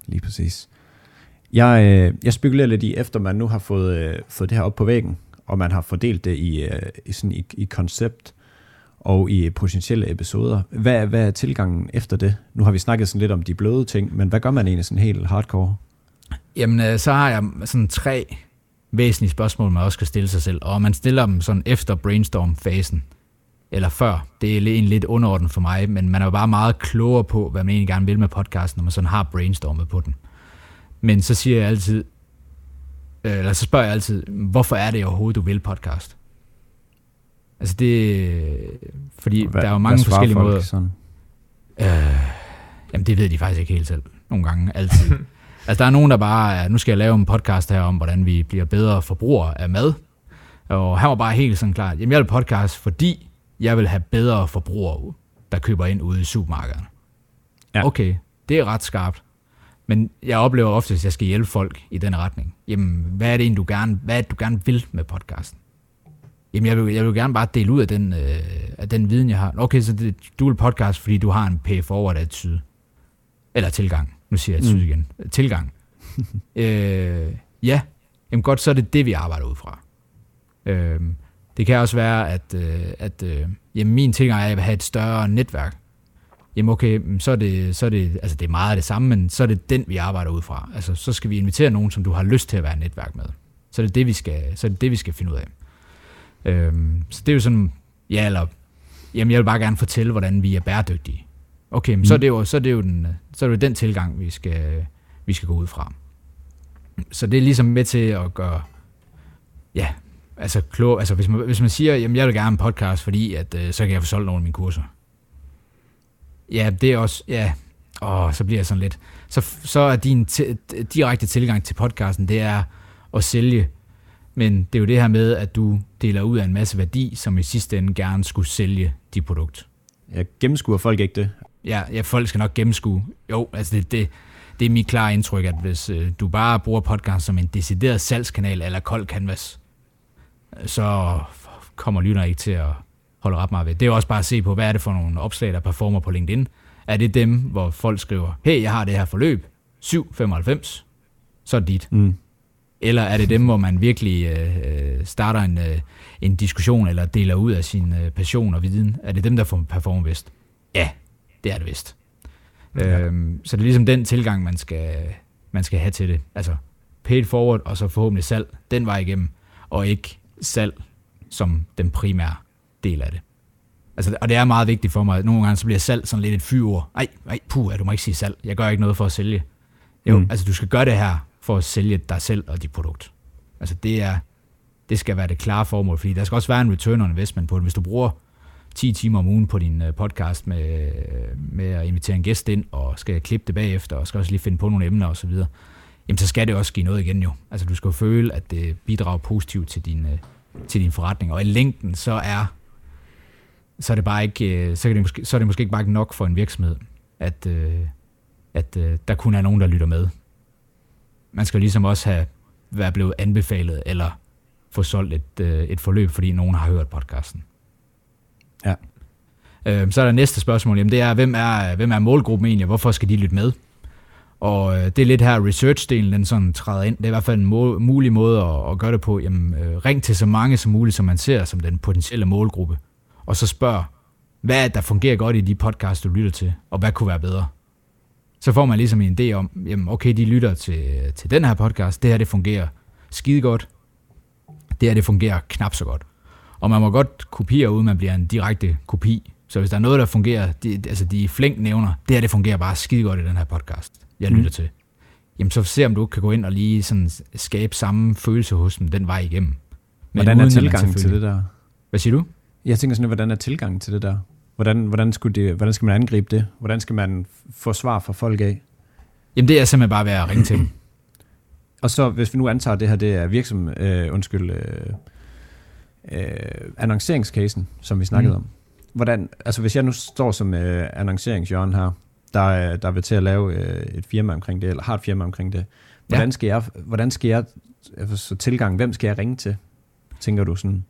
Lige præcis. Jeg, øh, jeg spekulerer lidt i, efter man nu har fået, øh, fået det her op på væggen, og man har fordelt det i, øh, i, sådan, i, i koncept og i potentielle episoder. Hvad, hvad er tilgangen efter det? Nu har vi snakket sådan lidt om de bløde ting, men hvad gør man egentlig sådan helt hardcore? Jamen, øh, så har jeg sådan tre væsentlige spørgsmål, man også skal stille sig selv. Og man stiller dem sådan efter brainstorm-fasen, eller før. Det er en lidt underordnet for mig, men man er jo bare meget klogere på, hvad man egentlig gerne vil med podcasten, når man sådan har brainstormet på den. Men så siger jeg altid, øh, eller så spørger jeg altid, hvorfor er det overhovedet, du vil podcast? Altså det, fordi hvad, der er jo mange forskellige måder. Sådan? Øh, jamen det ved de faktisk ikke helt selv. Nogle gange, altid. Altså, der er nogen, der bare, nu skal jeg lave en podcast her om, hvordan vi bliver bedre forbrugere af mad. Og han var bare helt sådan klart, jamen jeg vil podcast, fordi jeg vil have bedre forbrugere, der køber ind ude i supermarkederne. Ja. Okay, det er ret skarpt. Men jeg oplever ofte, at jeg skal hjælpe folk i den retning. Jamen, hvad er det du gerne, hvad er det, du gerne vil med podcasten? Jamen, jeg vil, jeg vil gerne bare dele ud af den, øh, af den viden, jeg har. Okay, så det, du vil podcast, fordi du har en pay forward attitude. Eller tilgang. Nu siger jeg attitude mm. igen. Tilgang. øh, ja, jamen godt, så er det det, vi arbejder ud fra. Øh, det kan også være, at, øh, at øh, jamen min tilgang er, at jeg vil have et større netværk. Jamen okay, så er, det, så er det, altså det er meget af det samme, men så er det den, vi arbejder ud fra. Altså så skal vi invitere nogen, som du har lyst til at være netværk med. Så er det det, vi skal, så er det, det, vi skal finde ud af. Øhm, så det er jo sådan, ja, eller, jamen jeg vil bare gerne fortælle, hvordan vi er bæredygtige. Okay, men mm. så, er det jo, så, er det jo den, så er det jo den tilgang, vi skal, vi skal gå ud fra. Så det er ligesom med til at gøre, ja, altså klog, altså hvis man, hvis man siger, jamen jeg vil gerne en podcast, fordi at, øh, så kan jeg få solgt nogle af mine kurser. Ja, det er også, ja, åh, så bliver jeg sådan lidt. Så, så er din t- direkte tilgang til podcasten, det er at sælge, men det er jo det her med, at du deler ud af en masse værdi, som i sidste ende gerne skulle sælge dit produkt. Jeg gennemskuer folk ikke det. Ja, ja, folk skal nok gennemskue. Jo, altså det, det, det er mit klare indtryk, at hvis øh, du bare bruger podcast som en decideret salgskanal eller kold canvas, så kommer lytterne ikke til at holde ret meget ved. Det er også bare at se på, hvad er det for nogle opslag, der performer på LinkedIn. Er det dem, hvor folk skriver, hey, jeg har det her forløb, 7,95, så er det dit. Mm. Eller er det dem, hvor man virkelig øh, starter en, øh, en diskussion eller deler ud af sin øh, passion og viden? Er det dem, der får performer bedst? Ja, det er det vist. Ja. Øhm, så det er ligesom den tilgang, man skal, man skal have til det. Altså paid forward, og så forhåbentlig salg den vej igennem, og ikke salg som den primære del af det. Altså, og det er meget vigtigt for mig, nogle gange så bliver salg sådan lidt et fyord. Ej, ej, puh, du må ikke sige salg. Jeg gør ikke noget for at sælge. Jo, mm. altså du skal gøre det her for at sælge dig selv og dit produkt. Altså det er, det skal være det klare formål, fordi der skal også være en return on investment på det. Hvis du bruger 10 timer om ugen på din øh, podcast med, med at invitere en gæst ind, og skal klippe det bagefter, og skal også lige finde på nogle emner osv., jamen så skal det også give noget igen jo. Altså du skal jo føle, at det bidrager positivt til din, øh, til din forretning. Og i længden, så er så er det bare ikke, øh, så, kan det måske, så er det måske ikke bare ikke nok for en virksomhed, at, at der kun er nogen, der lytter med. Man skal ligesom også have været blevet anbefalet, eller få solgt et, et forløb, fordi nogen har hørt podcasten. Ja. Øh, så er der næste spørgsmål, jamen det er, hvem er, hvem er målgruppen egentlig, og hvorfor skal de lytte med? Og øh, det er lidt her, research-delen den sådan træder ind. Det er i hvert fald en må- mulig måde at, at gøre det på. Jamen, øh, ring til så mange som muligt, som man ser som den potentielle målgruppe. Og så spørg, hvad er det, der fungerer godt i de podcasts, du lytter til, og hvad kunne være bedre? Så får man ligesom en idé om, jamen okay, de lytter til, til den her podcast, det her det fungerer skide godt, det her det fungerer knap så godt. Og man må godt kopiere, uden man bliver en direkte kopi. Så hvis der er noget, der fungerer, de, altså de flink nævner, det her det fungerer bare skide godt i den her podcast, jeg lytter mm. til. Jamen så se om du kan gå ind og lige sådan skabe samme følelse hos dem den vej igennem. Men hvordan er tilgangen til det der? Hvad siger du? Jeg tænker sådan, hvordan er tilgangen til det der? Hvordan, hvordan, skulle det, hvordan skal man angribe det? Hvordan skal man få svar fra folk af? Jamen det er simpelthen bare ved at ringe til dem. Og så hvis vi nu antager, at det her det er virksom, øh, undskyld, øh, øh, annonceringscasen, som vi snakkede mm. om. Hvordan, altså hvis jeg nu står som øh, annonceringsjørn her, der, der vil til at lave øh, et firma omkring det, eller har et firma omkring det, hvordan ja. skal jeg, hvordan skal jeg altså, så tilgang, hvem skal jeg ringe til, tænker du sådan?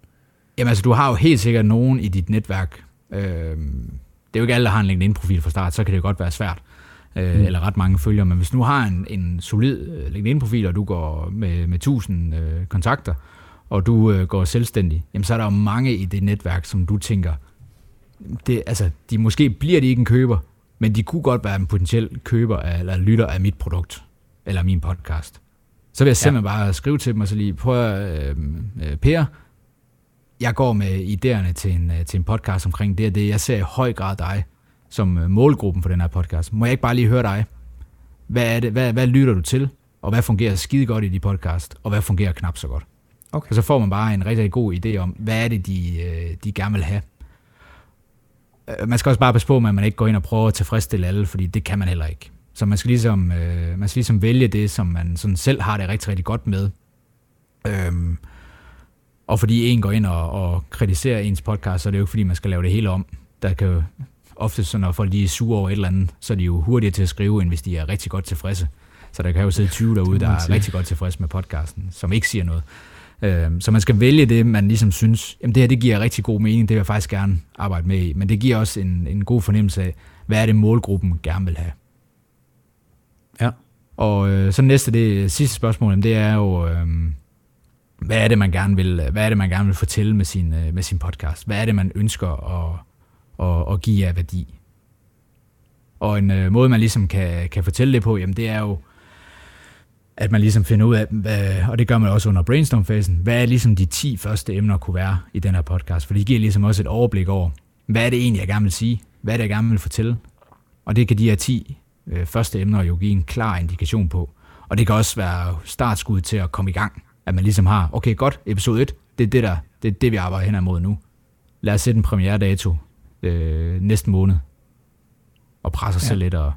Jamen altså, du har jo helt sikkert nogen i dit netværk. Øh, det er jo ikke alle, der har en LinkedIn-profil fra start, så kan det jo godt være svært. Øh, mm. Eller ret mange følgere. Men hvis du har en, en solid øh, LinkedIn-profil, og du går med, med 1000 øh, kontakter, og du øh, går selvstændig, jamen så er der jo mange i det netværk, som du tænker, det, altså, de måske bliver de ikke en køber, men de kunne godt være en potentiel køber af, eller lytter af mit produkt, eller min podcast. Så vil jeg simpelthen ja. bare skrive til dem og så lige, prøv at, øh, øh, Per, jeg går med idéerne til en, øh, til en podcast omkring det og det. Jeg ser i høj grad dig som øh, målgruppen for den her podcast. Må jeg ikke bare lige høre dig? Hvad, er det, hvad, hvad lytter du til? Og hvad fungerer skide godt i de podcast? Og hvad fungerer knap så godt? Okay. Og så får man bare en rigtig, god idé om, hvad er det, de, øh, de gerne vil have. Øh, man skal også bare passe på, at man ikke går ind og prøver at tilfredsstille alle, fordi det kan man heller ikke. Så man skal ligesom, øh, man skal ligesom vælge det, som man sådan selv har det rigtig, rigtig godt med. Øhm, og fordi en går ind og, og kritiserer ens podcast, så er det jo ikke, fordi man skal lave det hele om. Der kan jo ofte, så når folk lige er sure over et eller andet, så er de jo hurtigere til at skrive, end hvis de er rigtig godt tilfredse. Så der kan jo sidde 20 derude, der er rigtig godt tilfredse med podcasten, som ikke siger noget. Øh, så man skal vælge det, man ligesom synes, jamen det her det giver rigtig god mening, det vil jeg faktisk gerne arbejde med i. Men det giver også en, en god fornemmelse af, hvad er det målgruppen gerne vil have. Ja. Og øh, så næste, det sidste spørgsmål, det er jo, øh, hvad er det, man gerne vil, hvad er det, man gerne vil fortælle med sin, øh, med sin podcast? Hvad er det, man ønsker at, at, at give af værdi? Og en øh, måde, man ligesom kan, kan fortælle det på, jamen det er jo, at man ligesom finder ud af, hvad, og det gør man også under brainstorm-fasen, hvad er ligesom de 10 første emner kunne være i den her podcast, for det giver ligesom også et overblik over, hvad er det egentlig, jeg gerne vil sige, hvad er det, jeg gerne vil fortælle, og det kan de her 10 øh, første emner jo give en klar indikation på, og det kan også være startskud til at komme i gang, at man ligesom har, okay godt, episode 1, det er det der, det er det, vi arbejder hen imod nu. Lad os sætte en premiere dato øh, næste måned, og presse os ja. selv lidt og,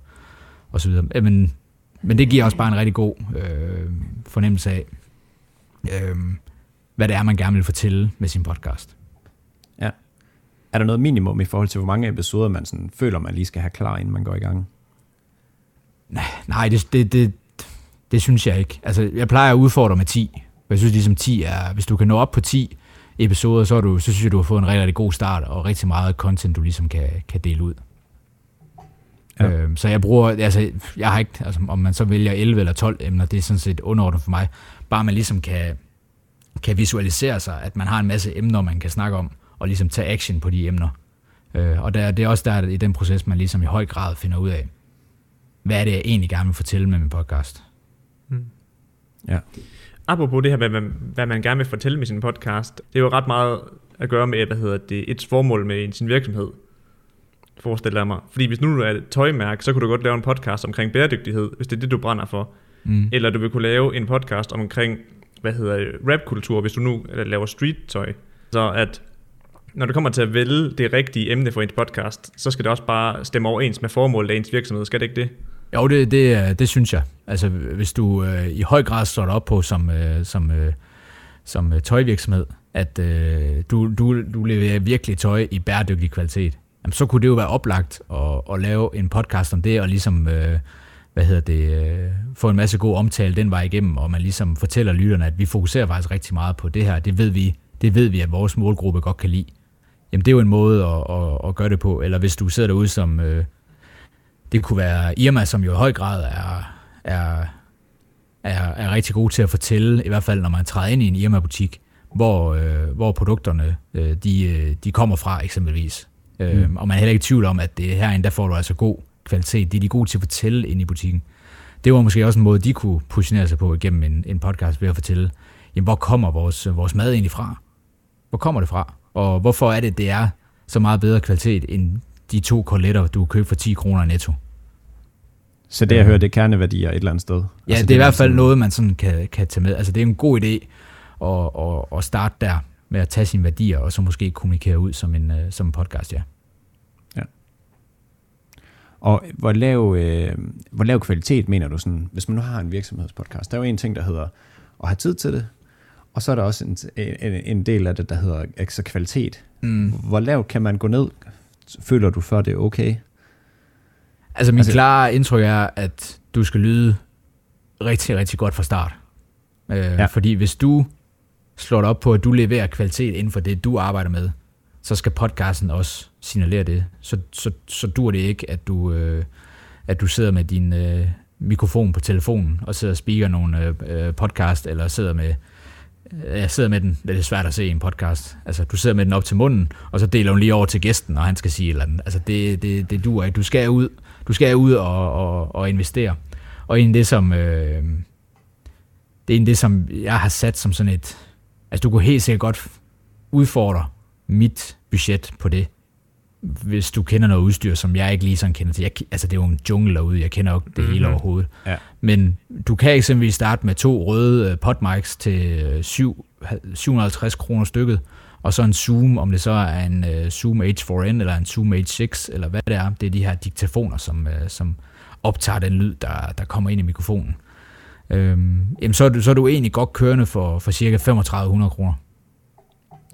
og så videre. Men men det giver også bare en rigtig god øh, fornemmelse af, øh, hvad det er, man gerne vil fortælle med sin podcast. Ja. er der noget minimum i forhold til, hvor mange episoder man sådan føler, man lige skal have klar, inden man går i gang? Nej, det, det, det, det synes jeg ikke. Altså, jeg plejer at udfordre med 10. Jeg synes ligesom 10 er, hvis du kan nå op på 10 episoder, så, er du, så synes jeg, du har fået en rigtig, rigtig god start, og rigtig meget content, du ligesom kan, kan dele ud. Ja. Øhm, så jeg bruger, altså, jeg har ikke, altså, om man så vælger 11 eller 12 emner, det er sådan set underordnet for mig. Bare man ligesom kan, kan visualisere sig, at man har en masse emner, man kan snakke om, og ligesom tage action på de emner. Øh, og der, det er også der i den proces, man ligesom i høj grad finder ud af, hvad er det, jeg egentlig gerne vil fortælle med min podcast. Mm. Ja. Apropos det her med, hvad, hvad man gerne vil fortælle med sin podcast, det er jo ret meget at gøre med, hvad hedder det, et formål med sin virksomhed, forestiller jeg mig. Fordi hvis nu du er et tøjmærke, så kunne du godt lave en podcast omkring bæredygtighed, hvis det er det, du brænder for. Mm. Eller du vil kunne lave en podcast omkring, hvad hedder rapkultur, hvis du nu laver street-tøj. Så at når du kommer til at vælge det rigtige emne for en podcast, så skal det også bare stemme overens med formålet af ens virksomhed, skal det ikke det? Jo, det, det, det synes jeg. Altså, hvis du øh, i høj grad står op på som, øh, som, øh, som øh, tøjvirksomhed, at øh, du, du, du leverer virkelig tøj i bæredygtig kvalitet, jamen, så kunne det jo være oplagt at, at lave en podcast om det, og ligesom, øh, hvad hedder det, øh, få en masse god omtale den vej igennem, og man ligesom fortæller lytterne, at vi fokuserer faktisk rigtig meget på det her. Det ved vi, det ved vi at vores målgruppe godt kan lide. Jamen, det er jo en måde at, at, at gøre det på. Eller hvis du sidder derude som... Øh, det kunne være Irma, som jo i høj grad er, er, er, er rigtig god til at fortælle, i hvert fald når man træder ind i en Irma-butik, hvor, øh, hvor produkterne øh, de, øh, de kommer fra eksempelvis. Øh, mm. Og man er heller ikke i tvivl om, at det herinde, der får du altså god kvalitet. Det er de gode til at fortælle ind i butikken. Det var måske også en måde, de kunne positionere sig på igennem en, en podcast ved at fortælle, jamen, hvor kommer vores, vores mad egentlig fra? Hvor kommer det fra? Og hvorfor er det, det er så meget bedre kvalitet end de to koletter, du køber for 10 kroner netto. Så det, jeg hører, det er kerneværdier et eller andet sted? Ja, altså, det, er i hvert fald noget, man sådan kan, kan tage med. Altså, det er en god idé at, at, at starte der med at tage sine værdier, og så måske kommunikere ud som en, uh, som en podcast, ja. Og hvor lav, øh, hvor lav kvalitet mener du sådan, hvis man nu har en virksomhedspodcast? Der er jo en ting, der hedder at have tid til det, og så er der også en, en, en del af det, der hedder altså kvalitet. Mm. Hvor lavt kan man gå ned føler du før det er okay? Altså min altså, klare indtryk er, at du skal lyde rigtig, rigtig godt fra start. Øh, ja. Fordi hvis du slår dig op på, at du leverer kvalitet inden for det, du arbejder med, så skal podcasten også signalere det. Så, så, så dur det ikke, at du, øh, at du sidder med din øh, mikrofon på telefonen og sidder og speaker nogle øh, øh podcast, eller sidder med øh, jeg sidder med den, det er svært at se i en podcast. Altså, du sidder med den op til munden, og så deler hun lige over til gæsten, og han skal sige et eller andet. Altså, det, det, det duer ikke. Du skal ud, du skal ud og, og, og investere. Og en det, som, øh, det er en det, som jeg har sat som sådan et, altså du kunne helt sikkert godt udfordre mit budget på det hvis du kender noget udstyr, som jeg ikke lige sådan kender til. Jeg, altså, det er jo en jungle derude, jeg kender jo det mm-hmm. hele overhovedet. Ja. Men du kan eksempelvis starte med to røde uh, potmics til 7, 750 kroner stykket, og så en Zoom, om det så er en uh, Zoom H4n eller en Zoom H6, eller hvad det er. Det er de her diktafoner, som, uh, som optager den lyd, der, der kommer ind i mikrofonen. Øhm, jamen så, er du, så er du egentlig godt kørende for, for cirka 3500 kroner.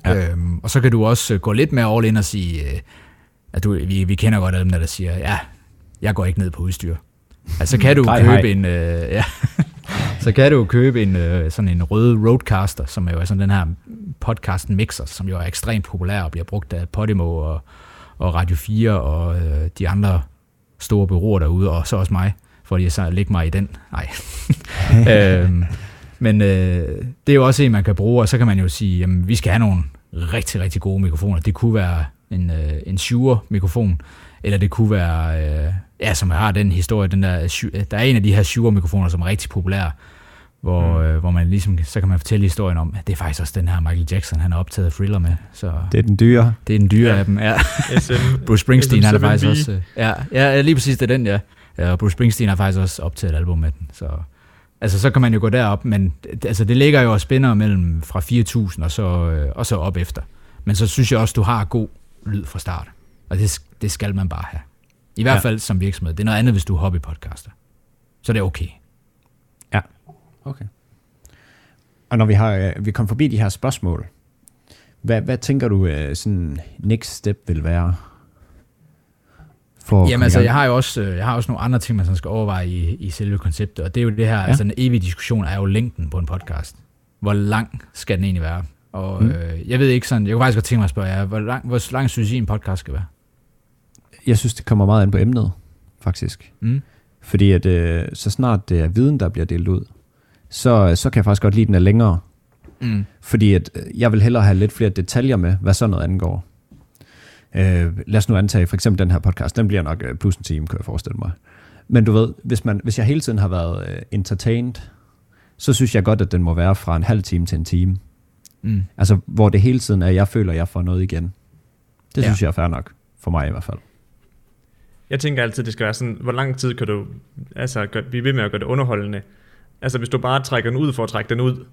Ja. Øhm, og så kan du også gå lidt mere all in og sige, at du, vi, vi kender godt dem, der siger, ja, jeg går ikke ned på udstyr. Altså kan du hej, købe hej. en, øh, ja, så kan du købe en øh, sådan en rød Roadcaster, som er jo sådan den her podcast mixer, som jo er ekstremt populær og bliver brugt af Podimo og, og Radio 4 og øh, de andre store bureauer derude, og så også mig, fordi jeg så lægger mig i den. Nej. øhm, men øh, det er jo også en, man kan bruge, og så kan man jo sige, jamen, vi skal have nogle rigtig, rigtig gode mikrofoner. Det kunne være en, øh, en Shure-mikrofon, eller det kunne være, øh, ja, som har den historie, den der, der er en af de her Shure-mikrofoner, som er rigtig populær, hvor, mm. øh, hvor man ligesom, så kan man fortælle historien om, at det er faktisk også den her Michael Jackson, han har optaget Thriller med. Så det er den dyre. Det er den dyre ja. af dem, ja. SM, Bruce Springsteen er faktisk også, øh, ja, ja, lige præcis, det er den, ja. ja. og Bruce Springsteen har faktisk også optaget et album med den, så... Altså, så kan man jo gå derop, men altså, det ligger jo og spænder mellem fra 4.000 og så, øh, og så op efter. Men så synes jeg også, du har god lyd fra start. Og det, det skal man bare have. I hvert ja. fald som virksomhed. Det er noget andet, hvis du er hobbypodcaster. Så det er okay. Ja, okay. Og når vi har øh, vi kom forbi de her spørgsmål, Hvad, hvad tænker du, uh, sådan next step vil være? For Jamen altså, jeg har jo også, øh, jeg har også nogle andre ting, man sådan skal overveje i, i selve konceptet, og det er jo det her, ja. altså en evig diskussion er jo længden på en podcast. Hvor lang skal den egentlig være? Og mm. øh, jeg ved ikke sådan, jeg kunne faktisk godt tænke mig at spørge jer, hvor lang, hvor lang synes I en podcast skal være? Jeg synes, det kommer meget an på emnet, faktisk. Mm. Fordi at øh, så snart det er viden, der bliver delt ud, så, så kan jeg faktisk godt lide, den er længere. Mm. Fordi at øh, jeg vil hellere have lidt flere detaljer med, hvad sådan noget angår. Øh, lad os nu antage, for eksempel den her podcast, den bliver nok øh, plus en time, kan jeg forestille mig. Men du ved, hvis, man, hvis jeg hele tiden har været øh, entertained, så synes jeg godt, at den må være fra en halv time til en time. Mm. Altså, hvor det hele tiden er, at jeg føler, at jeg får noget igen. Det ja. synes jeg er fair nok, for mig i hvert fald. Jeg tænker altid, det skal være sådan, hvor lang tid kan du altså, gør, blive ved med at gøre det underholdende? Altså, hvis du bare trækker den ud for at trække den ud,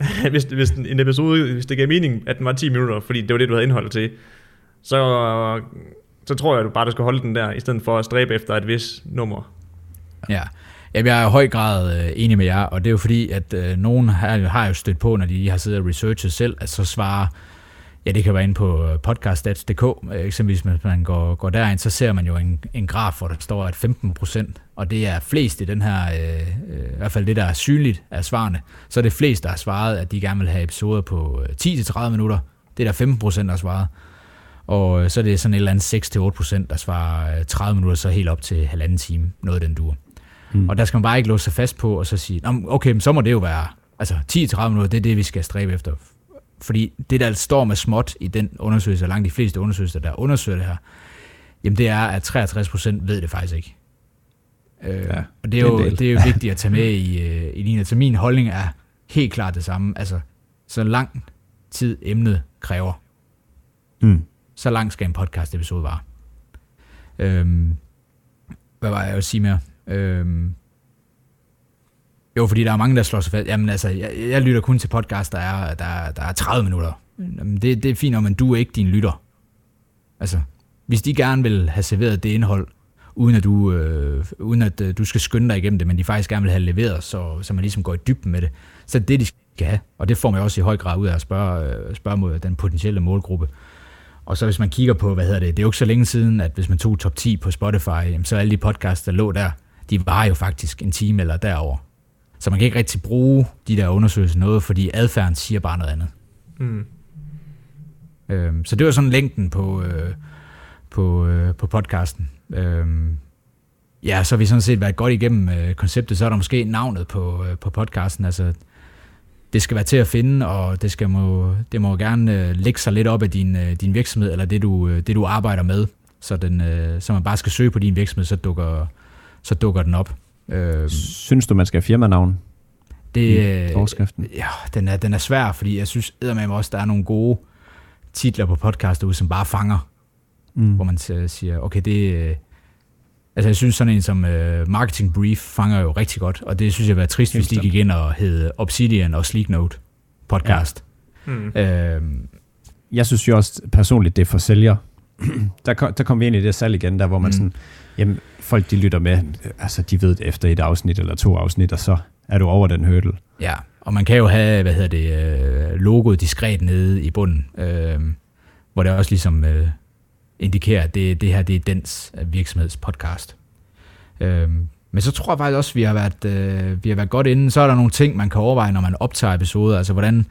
hvis, hvis en episode, hvis det giver mening, at den var 10 minutter, fordi det var det, du havde indhold til, så, så tror jeg, at du bare du skal holde den der, i stedet for at stræbe efter et vis nummer. Ja, Jamen, jeg er i høj grad øh, enig med jer, og det er jo fordi, at øh, nogen har, har jo stødt på, når de har siddet og researchet selv, at så svarer, ja, det kan være inde på øh, podcaststats.dk, øh, eksempelvis hvis man går, går derind, så ser man jo en, en graf, hvor der står, at 15 procent, og det er flest i den her, øh, øh, i hvert fald det, der er synligt af svarene, så er det flest, der har svaret, at de gerne vil have episoder på øh, 10-30 minutter. Det er der 15 procent, der har svaret. Og øh, så er det sådan et eller andet 6-8%, der svarer 30 øh, minutter, så helt op til halvanden time, noget den dur. Mm. Og der skal man bare ikke låse sig fast på, og så sige, okay, men så må det jo være, altså 10-30 minutter, det er det, vi skal stræbe efter. Fordi det, der står med småt i den undersøgelse, og langt de fleste undersøgelser, der undersøger det her, jamen det er, at 63% ved det faktisk ikke. Øh, ja, og det er, jo, det er jo vigtigt at tage med i, i din. Så min holdning er helt klart det samme. Altså, så lang tid emnet kræver. Mm. Så lang skal en podcast episode vare. Øhm, hvad var jeg at sige mere? Øhm, jo, fordi der er mange, der slår sig fast. Jamen altså, jeg, jeg lytter kun til podcast, der er, der, der er 30 minutter. Jamen, det, det er fint, men du er ikke din lytter. Altså, hvis de gerne vil have serveret det indhold, uden at du, øh, uden at øh, du skal skynde dig igennem det, men de faktisk gerne vil have leveret, så, så man ligesom går i dybden med det, så det er det, de skal have. Og det får man også i høj grad ud af at spørge, øh, spørge mod den potentielle målgruppe. Og så hvis man kigger på, hvad hedder det, det er jo ikke så længe siden, at hvis man tog top 10 på Spotify, så alle de podcasts, der lå der, de var jo faktisk en time eller derover. Så man kan ikke rigtig bruge de der undersøgelser noget, fordi adfærden siger bare noget andet. Mm. Øhm, så det var sådan længden på, øh, på, øh, på podcasten. Øhm, ja, så har vi sådan set været godt igennem øh, konceptet. Så er der måske navnet på, øh, på podcasten. Altså, det skal være til at finde, og det, skal må, det må gerne øh, lægge sig lidt op af din, øh, din virksomhed, eller det du, øh, det du arbejder med. Så, den, øh, så man bare skal søge på din virksomhed, så dukker, så dukker den op. Øh, Synes du, man skal have firmanavn det, i forskriften? Ja, den er, den er svær, fordi jeg synes med også, der er nogle gode titler på podcast derude, som bare fanger. Mm. Hvor man siger, okay, det, øh, Altså jeg synes sådan en som uh, Marketing Brief fanger jo rigtig godt, og det synes jeg var trist, hvis de gik ind og hed Obsidian og Sleek Note podcast. Ja. Mm. Uh, jeg synes jo også personligt, det er for sælger. der, kom, der kom vi ind i det salg igen, der hvor man mm. sådan, jamen folk de lytter med, altså de ved det efter et afsnit eller to afsnit, og så er du over den hurdle. Ja, og man kan jo have, hvad hedder det, øh, logoet diskret nede i bunden, øh, hvor det også ligesom øh, indikerer, at det, det her det er dens virksomhedspodcast. Øhm, men så tror jeg faktisk også, at vi har været, øh, vi har været godt inde. Så er der nogle ting, man kan overveje, når man optager episoder. Altså, hvordan,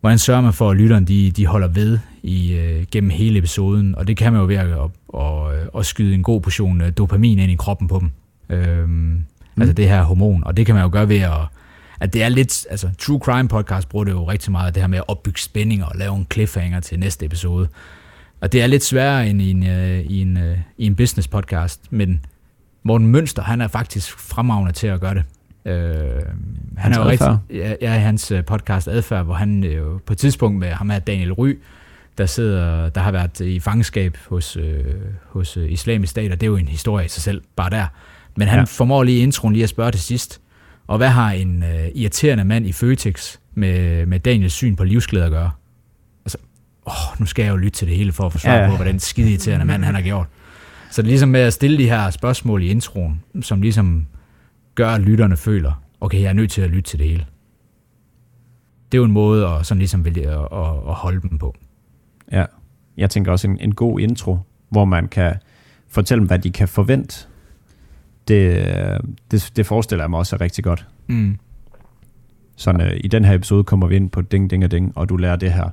hvordan sørger man for, at lytterne de, de holder ved i, øh, gennem hele episoden? Og det kan man jo ved at, at, at, at skyde en god portion øh, dopamin ind i kroppen på dem. Øhm, mm. Altså det her hormon. Og det kan man jo gøre ved at at det er lidt, altså True Crime podcast bruger det jo rigtig meget, det her med at opbygge spænding og lave en cliffhanger til næste episode. Og det er lidt sværere end i en, uh, i en, uh, i en business podcast, men Morten Mønster, han er faktisk fremragende til at gøre det. Uh, han er jo rigtig, ja, ja, hans podcast Adfærd, hvor han jo på et tidspunkt med ham er Daniel Ry, der sidder, der har været i fangenskab hos, uh, hos islamisk stat, og det er jo en historie i sig selv, bare der. Men han ja. formår lige introen lige at spørge til sidst, og hvad har en uh, irriterende mand i Føtex med, med Daniels syn på livsglæde at gøre? Åh, nu skal jeg jo lytte til det hele for at få svar ja. på, hvad den skide irriterende mand han har gjort. Så det er ligesom med at stille de her spørgsmål i introen, som ligesom gør, at lytterne føler, okay, jeg er nødt til at lytte til det hele. det er jo en måde at, sådan ligesom at, at, at holde dem på. Ja, jeg tænker også en, en god intro, hvor man kan fortælle dem, hvad de kan forvente. Det, det, det forestiller jeg mig også er rigtig godt. Mm. Sådan, øh, i den her episode kommer vi ind på ding, ding og ding, og du lærer det her.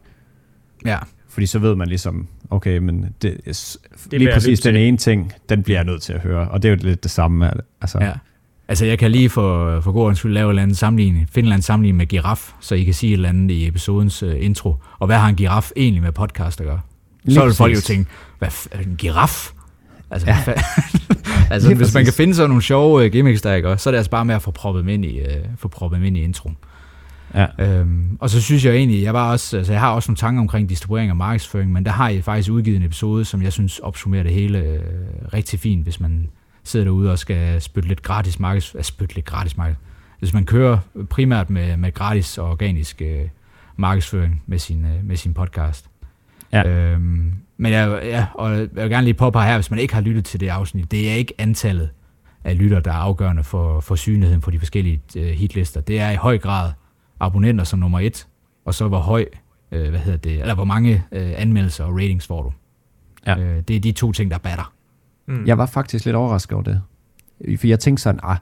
Ja. Fordi så ved man ligesom, okay, men det, det lige præcis den ene ting, den bliver jeg nødt til at høre. Og det er jo lidt det samme. Altså, Ja. Altså, jeg kan lige for, for god ordens skyld lave en eller anden sammenligning, anden sammenligning med giraf, så I kan sige et eller andet i episodens uh, intro. Og hvad har en giraf egentlig med podcast at gøre? Lige så vil folk jo tænke, hvad f- en giraf? Altså, Ja. altså Lige hvis man præcis. kan finde sådan nogle sjove uh, gimmicks der, ikke? så er det altså bare med at få proppet dem ind i, uh, få proppet dem ind i introen. Ja. Øhm, og så synes jeg egentlig, jeg, var også, altså jeg har også nogle tanker omkring distribuering og markedsføring, men der har jeg faktisk udgivet en episode, som jeg synes opsummerer det hele øh, rigtig fint, hvis man sidder derude og skal spytte lidt gratis markeds, øh, spytte lidt gratis marked. Hvis man kører primært med, med gratis og organisk øh, markedsføring med sin, øh, med sin podcast. Ja. Øhm, men jeg, ja, og jeg vil gerne lige påpege her, hvis man ikke har lyttet til det afsnit, det er ikke antallet af lytter, der er afgørende for, for synligheden på de forskellige øh, hitlister. Det er i høj grad abonnenter som nummer et, og så hvor høj, øh, hvad hedder det, eller hvor mange øh, anmeldelser og ratings får du. Ja. Øh, det er de to ting, der batter. Mm. Jeg var faktisk lidt overrasket over det. For jeg tænkte sådan, ah,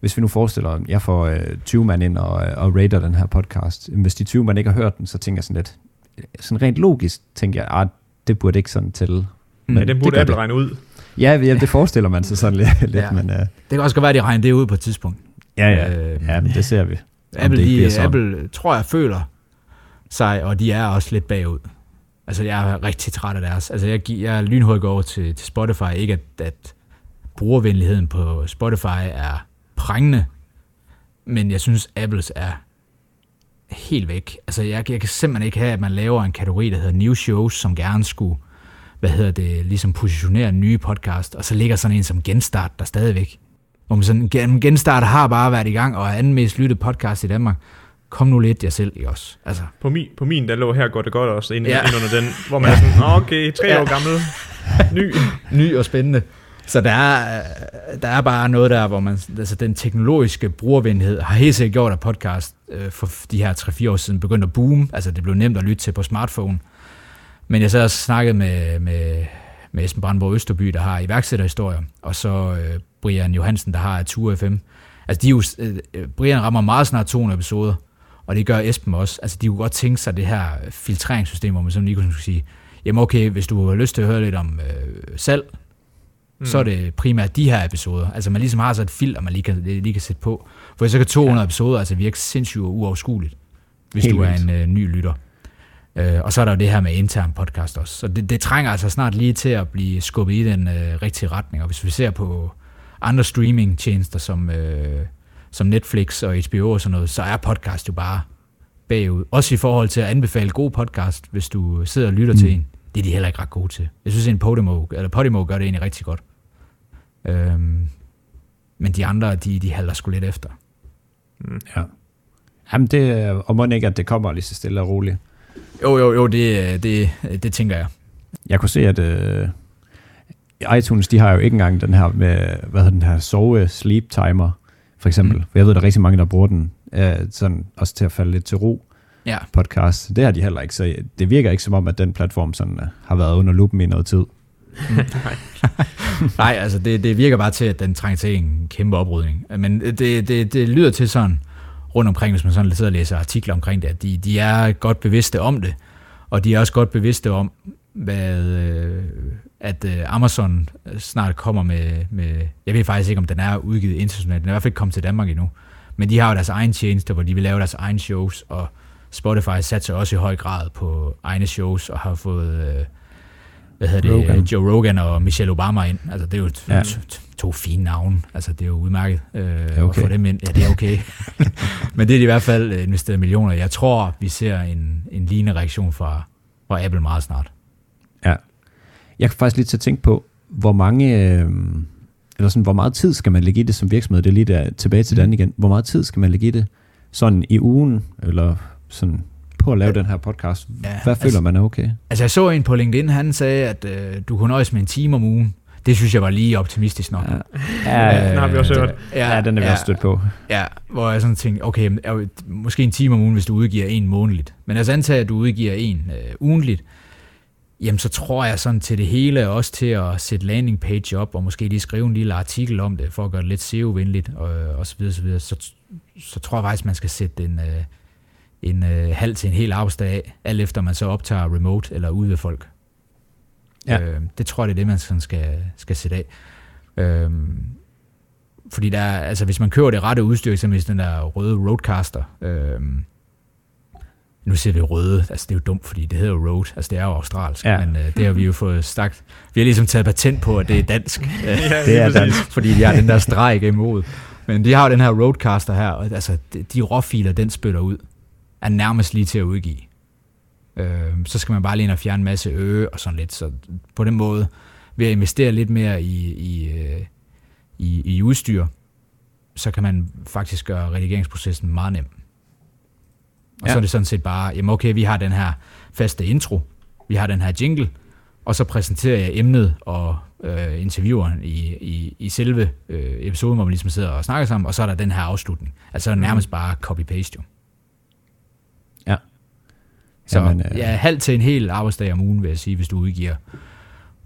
hvis vi nu forestiller, at jeg får øh, 20 mand ind og, øh, og rater den her podcast. Hvis de 20 mand ikke har hørt den, så tænker jeg sådan lidt, sådan rent logisk, tænker jeg, ah, det burde ikke sådan tælle. Mm. Ja, den det burde gør Apple det. regne ud. Ja, ja, det forestiller man sig sådan lidt, Ja. men øh, Det kan også godt være, at de regner det ud på et tidspunkt. ja, ja, Øh, ja, men det ser vi. Apple, de. Apple, tror jeg, føler sig, og de er også lidt bagud. Altså, jeg er rigtig træt af deres. Altså, jeg, jeg lynhurtigt går over til, til Spotify. Ikke, at, at brugervenligheden på Spotify er prængende, men jeg synes, Apples er helt væk. Altså, jeg, jeg kan simpelthen ikke have, at man laver en kategori, der hedder New Shows, som gerne skulle, hvad hedder det, ligesom positionere nye podcast, og så ligger sådan en som Genstart der stadigvæk. Hvor man sådan, Gen- Genstart har bare været i gang, og er anden mest lyttede podcast i Danmark. Kom nu lidt jer selv i os. Altså, På min, på min, der lå her går det godt også ind, Ja. ja. ind under den, hvor man er sådan, "Nå, okay, tre Ja. år gammel, ny. ny og spændende. Så der er, der er bare noget der, hvor man, altså den teknologiske brugervenlighed har helt sikkert gjort, at podcast øh, for de her 3-4 år siden begyndte at boome. Altså det blev nemt at lytte til på smartphone. Men jeg så også snakket med, med, med Esben Brandborg Østerby, der har iværksætterhistorier, og så øh, Brian Johansen, der har Ature FM. Altså de er jo, øh, Brian rammer meget snart 200 episoder, og det gør Esben også. Altså de kunne godt tænke sig det her filtreringssystem, hvor man sådan lige kunne sige, jamen okay, hvis du har lyst til at høre lidt om øh, salg, mm. så er det primært de her episoder. Altså man ligesom har så et filter, man lige kan, lige kan sætte på. For så kan 200 ja. episoder altså virke sindssygt og uoverskueligt, hvis Helt du er en øh, ny lytter. Øh, og så er der jo det her med intern podcast også. Så det, det trænger altså snart lige til at blive skubbet i den øh, rigtige retning. Og hvis vi ser på andre streaming-tjenester som, øh, som Netflix og HBO og sådan noget, så er podcast jo bare bagud. Også i forhold til at anbefale god podcast, hvis du sidder og lytter mm. til en. Det er de heller ikke ret gode til. Jeg synes, en Podimo, eller Podimo gør det egentlig rigtig godt. Øhm, men de andre, de, de halter sgu lidt efter. Ja. Jamen det, og må ikke, at det kommer lige så stille og roligt. Jo, jo, jo, det, det, det tænker jeg. Jeg kunne se, at øh, iTunes, de har jo ikke engang den her med, hvad hedder den her, sove sleep timer, for eksempel. Mm. For jeg ved, der er rigtig mange, der bruger den, øh, sådan også til at falde lidt til ro Ja, podcast. Det har de heller ikke, så det virker ikke som om, at den platform sådan, øh, har været under lupen i noget tid. Nej, altså det, det virker bare til, at den trænger til en kæmpe oprydning. Men det, det, det lyder til sådan, rundt omkring, hvis man sådan sidder og læser artikler omkring det, at de, de er godt bevidste om det, og de er også godt bevidste om, hvad, øh, at øh, Amazon snart kommer med, med, jeg ved faktisk ikke, om den er udgivet internationalt, den er i hvert fald ikke kommet til Danmark endnu, men de har jo deres egen tjeneste, hvor de vil lave deres egen shows, og Spotify satser også i høj grad på egne shows, og har fået, øh, hvad hedder det, Rogan. Joe Rogan og Michelle Obama ind. Altså, det er jo to, Ja. to, to fine navne. Altså, det er jo udmærket øh, okay. at få dem ind. Ja, det er okay. Men det er de i hvert fald øh, investeret millioner. Jeg tror, vi ser en, en lignende reaktion fra, fra Apple meget snart. Ja. Jeg kan faktisk lige til at tænke på, hvor mange, øh, eller sådan, hvor meget tid skal man lægge i det som virksomhed? Det er lige der, tilbage til Mm. den igen. Hvor meget tid skal man lægge i det? Sådan i ugen, eller sådan på at lave den her podcast. Ja, Hvad føler altså- man er okay? Altså, jeg så en på LinkedIn, han sagde, at øh, du kunne nøjes med en time om ugen. Det synes jeg var lige optimistisk nok. Ja, ja den har vi også hørt. Ja, ja den er vi ja, også stødt på. Ja, hvor jeg sådan tænkte, okay, måske en time om ugen, hvis du udgiver en månedligt. Men altså antager, at du udgiver en øh, ugenligt, jamen så tror jeg sådan til det hele, også til at sætte landing page op, og måske lige skrive en lille artikel om det, for at gøre det lidt SEO-venligt, og, og så videre, så videre, så, så tror jeg faktisk, man skal sætte en, øh, en øh, halv til en hel arbejdsdag af, alt efter man så optager remote eller ude ved folk. Ja. Øh, det tror jeg, det er det, man sådan skal, skal sætte af. Øh, fordi der, altså, hvis man kører det rette udstyr, eksempelvis den der røde Roadcaster, øh, nu siger vi røde, altså det er jo dumt, fordi det hedder jo road, altså det er jo australsk, ja. men øh, det har vi jo fået sagt. Vi har ligesom taget patent på, at det er dansk. ja, det er dansk. Fordi de har den der streg imod. Men de har jo den her Roadcaster her, og altså de råfiler, den spytter ud, er nærmest lige til at udgive. Øh, så skal man bare lige ind og fjerne en masse øge og sådan lidt. Så på den måde, ved at investere lidt mere i, i, øh, i, i udstyr, så kan man faktisk gøre redigeringsprocessen meget nem. Og ja. så er det sådan set bare, jamen okay, vi har den her faste intro, vi har den her jingle, og så præsenterer jeg emnet og øh, intervieweren i, i, i selve øh, episoden, hvor man ligesom sidder og snakker sammen, og så er der den her afslutning. Altså nærmest bare copy-paste jo. Ja. Så Jamen, øh... ja, halv til en hel arbejdsdag om ugen, vil jeg sige, hvis du udgiver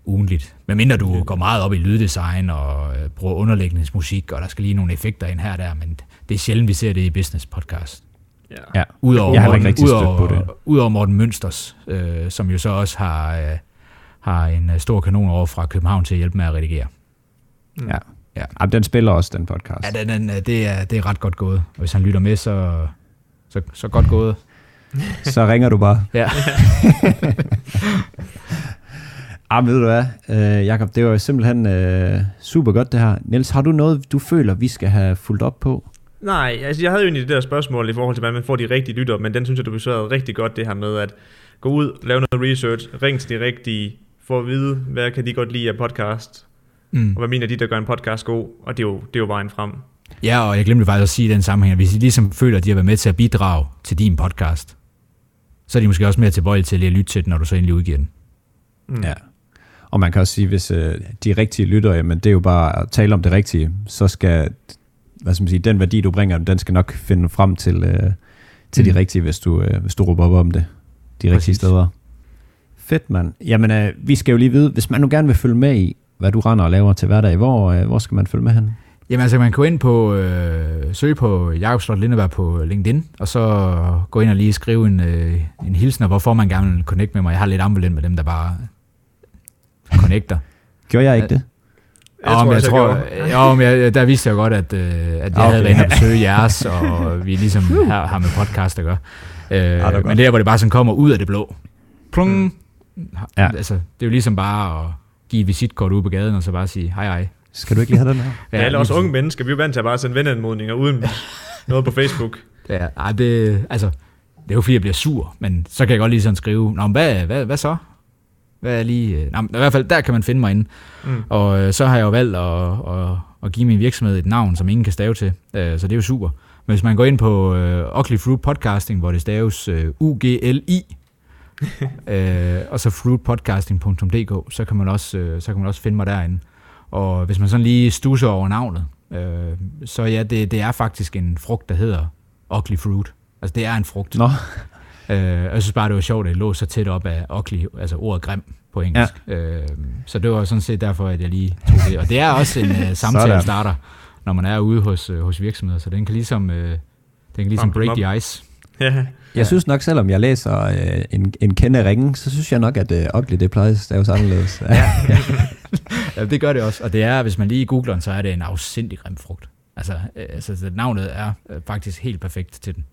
ugenligt. Men mindre du går meget op i lyddesign og øh, bruger underlægningsmusik, og der skal lige nogle effekter ind her og der, men det er sjældent, vi ser det i business podcast. Ja. ja. Udover, jeg har Morten, ikke udover, på det. Udover Morten Mønsters, øh, som jo så også har, øh, har en øh, stor kanon over fra København til at hjælpe med at redigere. Mm. Ja. Ja. ja. den spiller også, den podcast. Ja, den, den, det, er, det er ret godt gået. Og hvis han lytter med, så, så, så godt gået. så ringer du bare. Ja. Ah, ved du hvad, øh, Jacob, det var jo simpelthen øh, super godt det her. Niels, har du noget, du føler, vi skal have fulgt op på? Nej, altså jeg havde jo egentlig det der spørgsmål i forhold til, hvordan man får de rigtige lytter, men den synes jeg, du besvarede rigtig godt, det her med at gå ud, lave noget research, ring til de rigtige, få at vide, hvad kan de godt lide af podcast, mm. og hvad mener de, der gør en podcast god, og det er jo, det er jo vejen frem. Ja, og jeg glemte faktisk at sige i den sammenhæng, at hvis de ligesom føler, at de har været med til at bidrage til din podcast, så er de måske også mere tilbøjelige til at lytte til den, når du så endelig udgiver den. Mm. Ja. Og man kan også sige, hvis øh, de rigtige lytter, jamen det er jo bare at tale om det rigtige, så skal hvad skal man sige, den værdi, du bringer, den skal nok finde frem til, øh, til mm. de rigtige, hvis du, øh, hvis du råber op om det. De Præcis. rigtige steder. Fedt, mand. Jamen, øh, vi skal jo lige vide, hvis man nu gerne vil følge med i, hvad du render og laver til hverdag, hvor, øh, hvor skal man følge med hen? Jamen altså, man kan gå ind på, øh, søge på Jakob Slot Lindeberg på LinkedIn, og så gå ind og lige skrive en, øh, en hilsen, og hvorfor man gerne vil connecte med mig. Jeg har lidt ambivalent med dem, der bare connecter. Gjorde jeg ikke det? Jeg tror, jeg, jeg tror, jo, men jeg, der vidste jeg godt, at, øh, at jeg okay. havde været inde og besøge jeres, og vi ligesom her har med podcast at gøre. Øh, ja, men der, hvor det bare sådan kommer ud af det blå. Plung. Mm. Ja. Altså, det er jo ligesom bare at give et visitkort ud på gaden, og så bare sige hej hej. Skal du ikke lige have den her? Ja, eller også unge mennesker. Vi er jo vant til at bare sende venneanmodninger uden noget på Facebook. Ja, det, altså, det er jo fordi, jeg bliver sur, men så kan jeg godt lige sådan skrive, Nå, hvad, hvad, hvad så? Hvad er lige... Øh, nej, I hvert fald, der kan man finde mig inde. Mm. Og øh, så har jeg jo valgt at, at, at give min virksomhed et navn, som ingen kan stave til. Øh, så det er jo super. Men hvis man går ind på uh, Ugly Fruit Podcasting, hvor det staves uh, U-G-L-I, uh, og så fruitpodcasting.dk, så kan man også uh, så kan man også finde mig derinde. Og hvis man sådan lige stusser over navnet, uh, så ja, det, det er faktisk en frugt, der hedder Ugly Fruit. Altså det er en frugt. Nå. Øh, jeg synes bare, det var sjovt, at det lå så tæt op af ugly, altså ordet grim på engelsk. Ja. Øh, så det var sådan set derfor, at jeg lige tog det. Og det er også en uh, samtale starter, når man er ude hos, uh, hos virksomheder, så den kan ligesom, uh, den kan ligesom break the ice. Ja. Jeg synes nok, selvom jeg læser uh, en, en kende ringen, så synes jeg nok, at uh, ugly, det plejer at staves anderledes. Ja. ja. ja, det gør det også. Og det er, hvis man lige googler den, så er det en afsindig grim frugt. Altså, altså navnet er faktisk helt perfekt til den.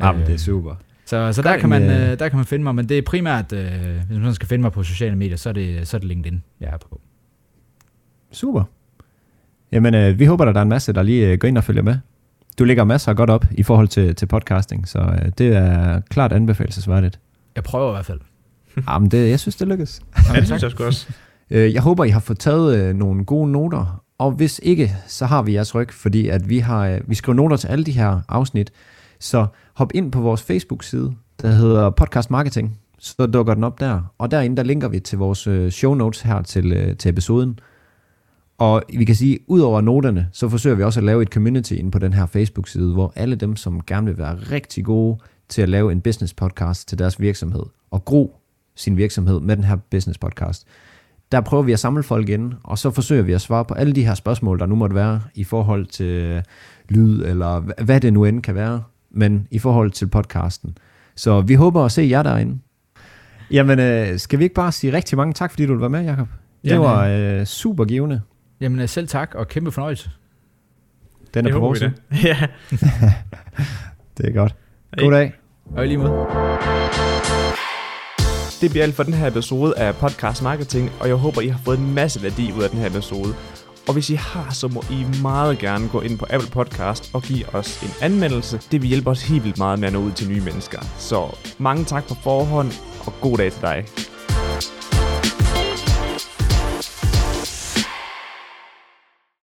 Jamen, det er super. Så, så der, kan man, øh, der kan man finde mig, men det er primært, øh, hvis man skal finde mig på sociale medier, så er det, så er det LinkedIn, jeg er på. Super. Jamen, øh, vi håber, at der er en masse, der lige øh, går ind og følger med. Du lægger masser godt op i forhold til, til podcasting, så øh, det er klart anbefalesværdigt. Jeg prøver i hvert fald. Jamen, det, jeg synes, det lykkes. Ja, det synes jeg også. Øh, jeg håber, I har fået taget øh, nogle gode noter, og hvis ikke, så har vi jeres ryg, fordi at vi, har, øh, vi skriver noter til alle de her afsnit, så hop ind på vores Facebook-side, der hedder Podcast Marketing. så dukker den op der. Og derinde, der linker vi til vores øh, show notes her til, øh, til episoden. Og vi kan sige, ud over noterne, så forsøger vi også at lave et community inde på den her Facebook-side, hvor alle dem, som gerne vil være rigtig gode til at lave en business podcast til deres virksomhed, og gro sin virksomhed med den her business podcast, der prøver vi at samle folk ind, og så forsøger vi at svare på alle de her spørgsmål, der nu måtte være i forhold til øh, lyd, eller hvad det nu end kan være, men i forhold til podcasten. Så vi håber at se jer derinde. Jamen, øh, skal vi ikke bare sige rigtig mange tak, fordi du var med, Jacob? Det Jamen, var øh, super givende. Jamen øh, selv tak, og kæmpe fornøjelse. Den er det på vores Ja. det er godt. God dag. Og lige måde. Det bliver alt for den her episode af Podcast Marketing, og jeg håber, I har fået en masse værdi ud af den her episode. Og hvis I har, så må I meget gerne gå ind på Apple Podcast og give os en anmeldelse. Det vil hjælpe os helt vildt meget med at nå ud til nye mennesker. Så mange tak på forhånd, og god dag til dig.